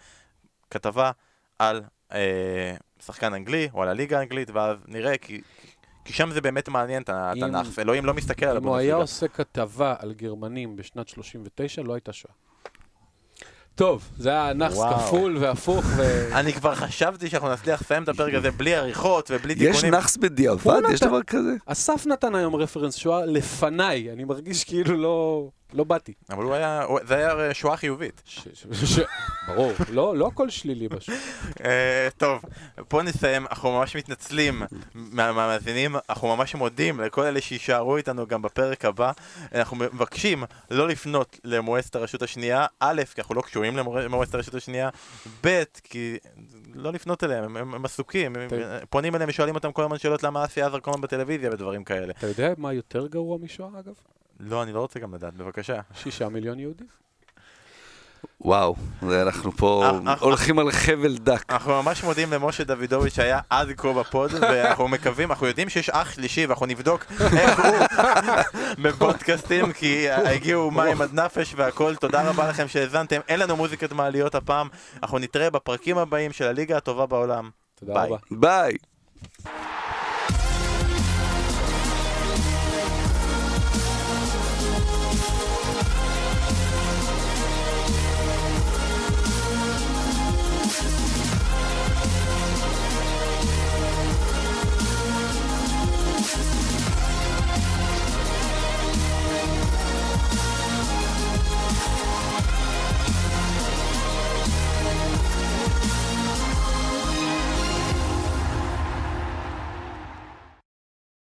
כתבה על אה, שחקן אנגלי, או על הליגה האנגלית, ואז נראה, כי, כי שם זה באמת מעניין את ה- את אם- הנאחס. אלוהים לא מסתכל על אם הוא היה הבונדסליגה. עושה כתבה על גרמנים בשנת 39, לא הייתה שואה. טוב, זה היה נאחס. כפול והפוך, ו... אני כבר חשבתי שאנחנו נצליח לסיים את הפרק הזה בלי עריכות ובלי יש תיקונים. נאחס בדיעבד? יש. דבר כזה? אסף נתן היום רפרנס שואה לפניי, אני מרגיש כאילו לא, לא באתי. אבל הוא היה, זה היה שואה חיובית. ברור, לא, לא הכל שלילי בשואה. אה, טוב, פה נסיים, אנחנו ממש מתנצלים מה- מהמאזינים, אנחנו ממש מודים לכל אלה שיישארו איתנו גם בפרק הבא. אנחנו מבקשים לא לפנות למועצת הרשות השנייה, א', כי אנחנו לא קשורים למועצת הרשות השנייה, ב', כי לא לפנות אליהם, הם, עסוקים. פונים אליהם ושואלים אותם כל הזמן שאלות למה אסי עזר כל הזמן בטלוויזיה ודברים כאלה. אתה יודע מה יותר גרוע משואה, אגב? לא, אני לא רוצה גם לדעת, בבקשה. שישה מיליון יהודים. וואו, זה אנחנו פה אה, הולכים על חבל דק. אנחנו ממש מודים למשה דוידוביץ' שהיה עד כה בפוד, ואנחנו מקווים, אנחנו יודעים שיש אח שלישי, ואנחנו נבדוק איך הוא בפודקאסטים, כי הגיעו מים עד נפש והכל. תודה רבה לכם שהאזנתם. אין לנו מוזיקת מעליות הפעם. אנחנו נתראה בפרקים הבאים של הליגה הטובה בעולם. תודה. רבה. ביי.